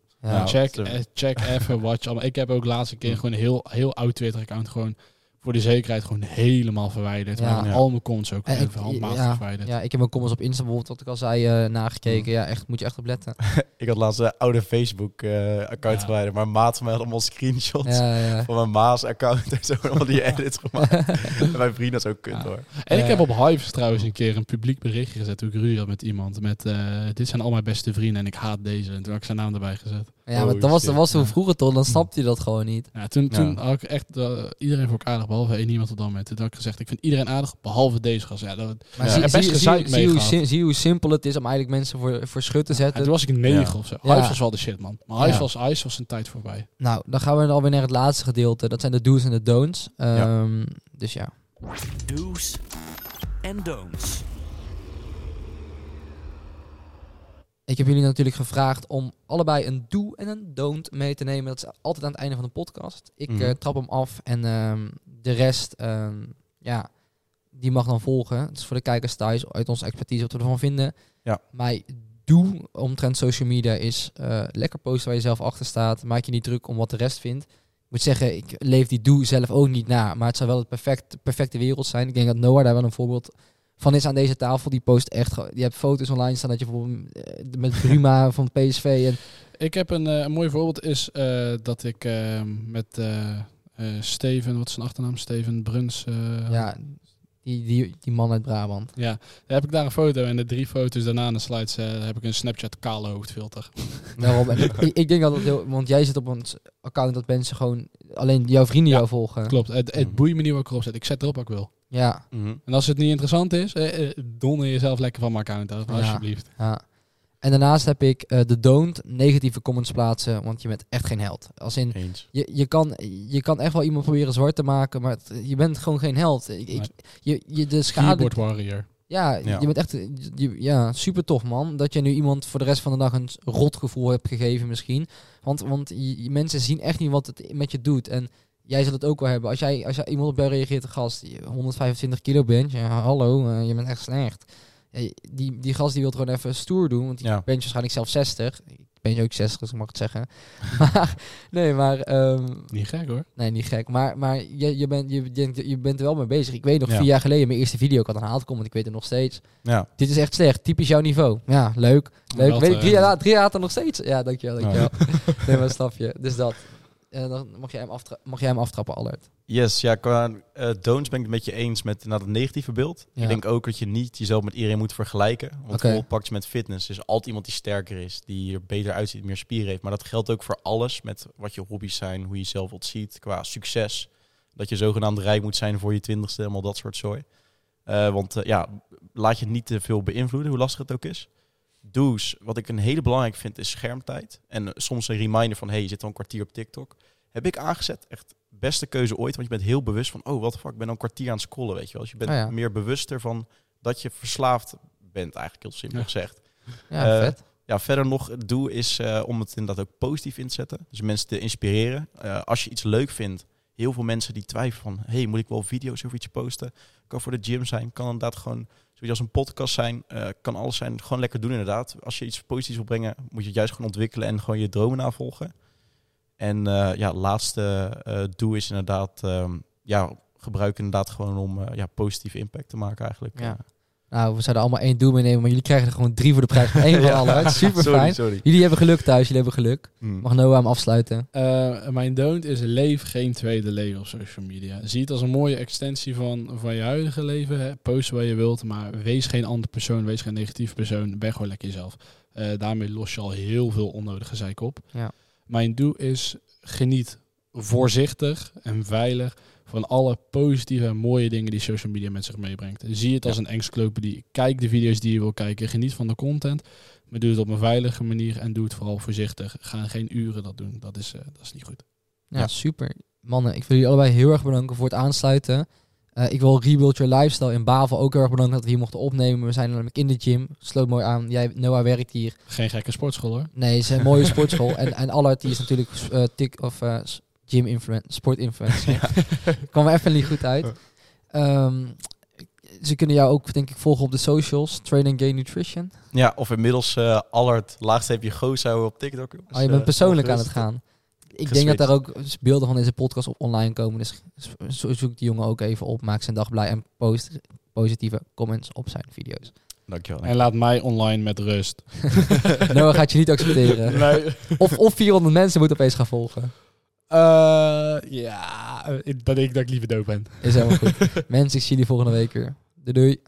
Check, check even wat je allemaal... Ik heb ook laatst een keer gewoon een heel, heel oud Twitter-account gewoon voor de zekerheid gewoon helemaal verwijderd. Ja. Maar Ja. al mijn comments ook En ik- even handmatig ja, verwijderd. Ja, ik heb mijn comments op Insta bijvoorbeeld, wat ik al zei, eh, nagekeken. Ja, echt, moet je echt op letten. Ik had laatst een oude Facebook-account Ja. verwijderd, maar maat van mij had allemaal screenshots Ja, ja. van mijn Maas-account en zo. Allemaal die edits gemaakt. en mijn vriend dat is ook kut Ja. hoor. En ik heb op Hives trouwens een keer een publiek berichtje gezet toen ik ruzie had met iemand. Met, eh, dit zijn al mijn beste vrienden en ik haat deze. En toen had ik zijn naam erbij gezet. Ja, maar Oh, dat was, dat was toen Ja. vroeger toch, dan snapte je dat gewoon niet. Ja, toen, Ja. toen had ik echt eh, iedereen voor elkaar aardig, behalve één iemand op dat moment. Toen had ik gezegd, ik vind iedereen aardig, behalve deze gast. Ja, dat, Maar Ja. zie, zie, best zie, gezeik zie, hoe, zie hoe simpel het is om eigenlijk mensen voor, voor schut te ja, zetten. toen was ik een negen Ja. of zo. Ja. Hives was wel de shit, man. Maar Ja. was, Hives was zijn tijd voorbij. Nou, dan gaan we alweer naar het laatste gedeelte. Dat zijn de do's en de don'ts. Ehm, Dus ja. Do's en don'ts. Ik heb jullie natuurlijk gevraagd om allebei een do en een don't mee te nemen. Dat is altijd aan het einde van de podcast. Ik Mhm. eh, trap hem af en ehm, de rest, ehm, ja, die mag dan volgen. Het is voor de kijkers thuis, uit onze expertise, wat we ervan vinden. Ja. Mijn do omtrent social media is eh, lekker posten waar je zelf achter staat. Maak je niet druk om wat de rest vindt. Ik moet zeggen, ik leef die do zelf ook niet na. Maar het zou wel het perfect, perfecte wereld zijn. Ik denk dat Noah daar wel een voorbeeld van is aan deze tafel. Die post echt, gewoon- die hebt foto's online staan dat je bijvoorbeeld eh, met Bruma van PSV en Ik heb een, eh, een mooi voorbeeld is eh, dat ik met Steven, wat is zijn achternaam? Steven Bruns. ja, die, die, die man uit Brabant. Ja, daar heb ik daar een foto en de drie foto's daarna in de slides heb ik een Snapchat kale hoofdfilter. Daarom, ik, ik denk dat het heel, want jij zit op een account dat mensen gewoon alleen jouw vrienden Ja, jou volgen. Klopt, het, het Mhm. boeit me niet wat ik erop zet. Ik zet erop wat ik wil. Ja, Mhm. En als het niet interessant is, eh, eh, donder jezelf lekker van mijn account af, alsjeblieft. ja. En daarnaast heb ik eh, de don't negatieve comments plaatsen, want je bent echt geen held. Als in, Eens. je, je, kan, je kan echt wel iemand proberen zwart te maken, maar het- je bent gewoon geen held. Ik, je, je, de schade, Keyboard warrior. Ja, Ja. je bent echt je- ja, super tof man. Dat je nu iemand voor de rest van de dag een rotgevoel hebt gegeven misschien. Want, want je- mensen zien echt niet wat het met je doet. En jij zal het ook wel hebben. Als jij, als jij iemand op jou reageert, een gast, die 125 kilo bent. Ja, hallo, eh, je bent echt slecht. Ja, die, die gast die wil gewoon even stoer doen. Want die Ja. bent waarschijnlijk zelf 60. Ik ben je ook 60, dus ik mag het zeggen. maar, nee, maar... ehm, Niet gek hoor. Nee, niet gek. Maar, maar je, je, bent, je, je, je bent er wel mee bezig. Ik weet nog, Ja. vier jaar geleden, mijn eerste video, ik had een komen, ik weet het nog steeds. Ja. Dit is echt slecht, typisch jouw niveau. Ja, leuk. leuk. Weet eh, drie, jaar, drie jaar later nog steeds. Ja, dankjewel, dankjewel. nee, maar snap je. Dus dat. En dan mag jij hem, mag jij hem aftrappen, Allard. Yes, ja, qua eh don'ts ben ik het met je eens met inderdaad het negatieve beeld. Ja. Ik denk ook dat je niet jezelf met iedereen moet vergelijken. Want je met fitness. Is altijd iemand die sterker is, die er beter uitziet, meer spieren heeft. Maar dat geldt ook voor alles, met wat je hobby's zijn, hoe je jezelf wat ziet, qua succes. Dat je zogenaamd rijk moet zijn voor je twintigste, allemaal dat soort zooi. Eh, want eh, ja, laat je niet te veel beïnvloeden, hoe lastig het ook is. Do's, wat ik een hele belangrijk vind, is schermtijd. En eh, soms een reminder van, hey, je zit al een kwartier op TikTok. Heb ik aangezet, echt beste keuze ooit. Want je bent heel bewust van, oh, wat fuck, ik ben al een kwartier aan het scrollen, weet je wel. Dus je bent Oh ja. meer bewuster van dat je verslaafd bent, eigenlijk heel simpel Ja. gezegd. Ja, Eh, vet. Ja, verder nog het doel is eh, om het inderdaad ook positief in te zetten. Dus mensen te inspireren. Als je iets leuk vindt, heel veel mensen die twijfelen van... hey, moet ik wel video's over iets posten? Kan voor de gym zijn, kan inderdaad gewoon zoiets als een podcast zijn. eh, kan alles zijn, gewoon lekker doen inderdaad. Als je iets positiefs wil brengen, moet je het juist gewoon ontwikkelen... en gewoon je dromen navolgen. En eh, ja, laatste eh doel is inderdaad... ehm, ja, gebruik inderdaad gewoon om ja, positieve impact te maken eigenlijk. Ja. Nou, we zouden allemaal één doel meenemen, maar jullie krijgen er gewoon drie voor de prijs van één van Ja. Allard. Super fijn. sorry. Jullie hebben geluk thuis, jullie hebben geluk. Hmm. Mag Noah hem afsluiten? Eh, mijn don't is leef geen tweede leven op social media. Zie het als een mooie extensie van, van je huidige leven. Hè. Post waar je wilt, maar wees geen andere persoon. Wees geen negatieve persoon. Ben gewoon lekker jezelf. Eh, daarmee los je al heel veel onnodige zeik op. Ja. Mijn doel is geniet voorzichtig en veilig van alle positieve en mooie dingen die social media met zich meebrengt. Zie het als een encyclopedie. Kijk de video's die je wil kijken. Geniet van de content. Maar doe het op een veilige manier en doe het vooral voorzichtig. Ga geen uren dat doen. Dat is, eh, dat is niet goed. Ja, Ja. super. Mannen, ik wil jullie allebei heel erg bedanken voor het aansluiten. Eh, ik wil Rebuild Your Lifestyle in Bavel ook heel erg bedanken dat we hier mochten opnemen. We zijn namelijk in de gym. Sloot mooi aan. Jij, Noah, werkt hier. Geen gekke sportschool hoor. Nee, het is een mooie sportschool. En, en Allard, die is natuurlijk eh tik, of, eh, gym influencer, sport influencer. Kwam er even niet goed uit. Ehm, ze kunnen jou ook, denk ik, volgen op de socials. Training Gain Nutrition. Ja, of inmiddels eh Allard, laagste heb je Gozo op TikTok. Dus, Oh, je bent eh, persoonlijk aan het gaan. Ik denk dat daar ook beelden van deze podcast op online komen. Dus zo- zoek die jongen ook even op. Maak zijn dag blij en post positieve comments op zijn video's. Dankjewel. En laat mij online met rust. Noah gaat je niet accepteren. Nee. Of, of 400 mensen moeten opeens gaan volgen. Eh, ja, eh, dan denk ik dat ik liever dood ben. Is helemaal goed. mensen, ik zie jullie volgende week weer. Doei doei.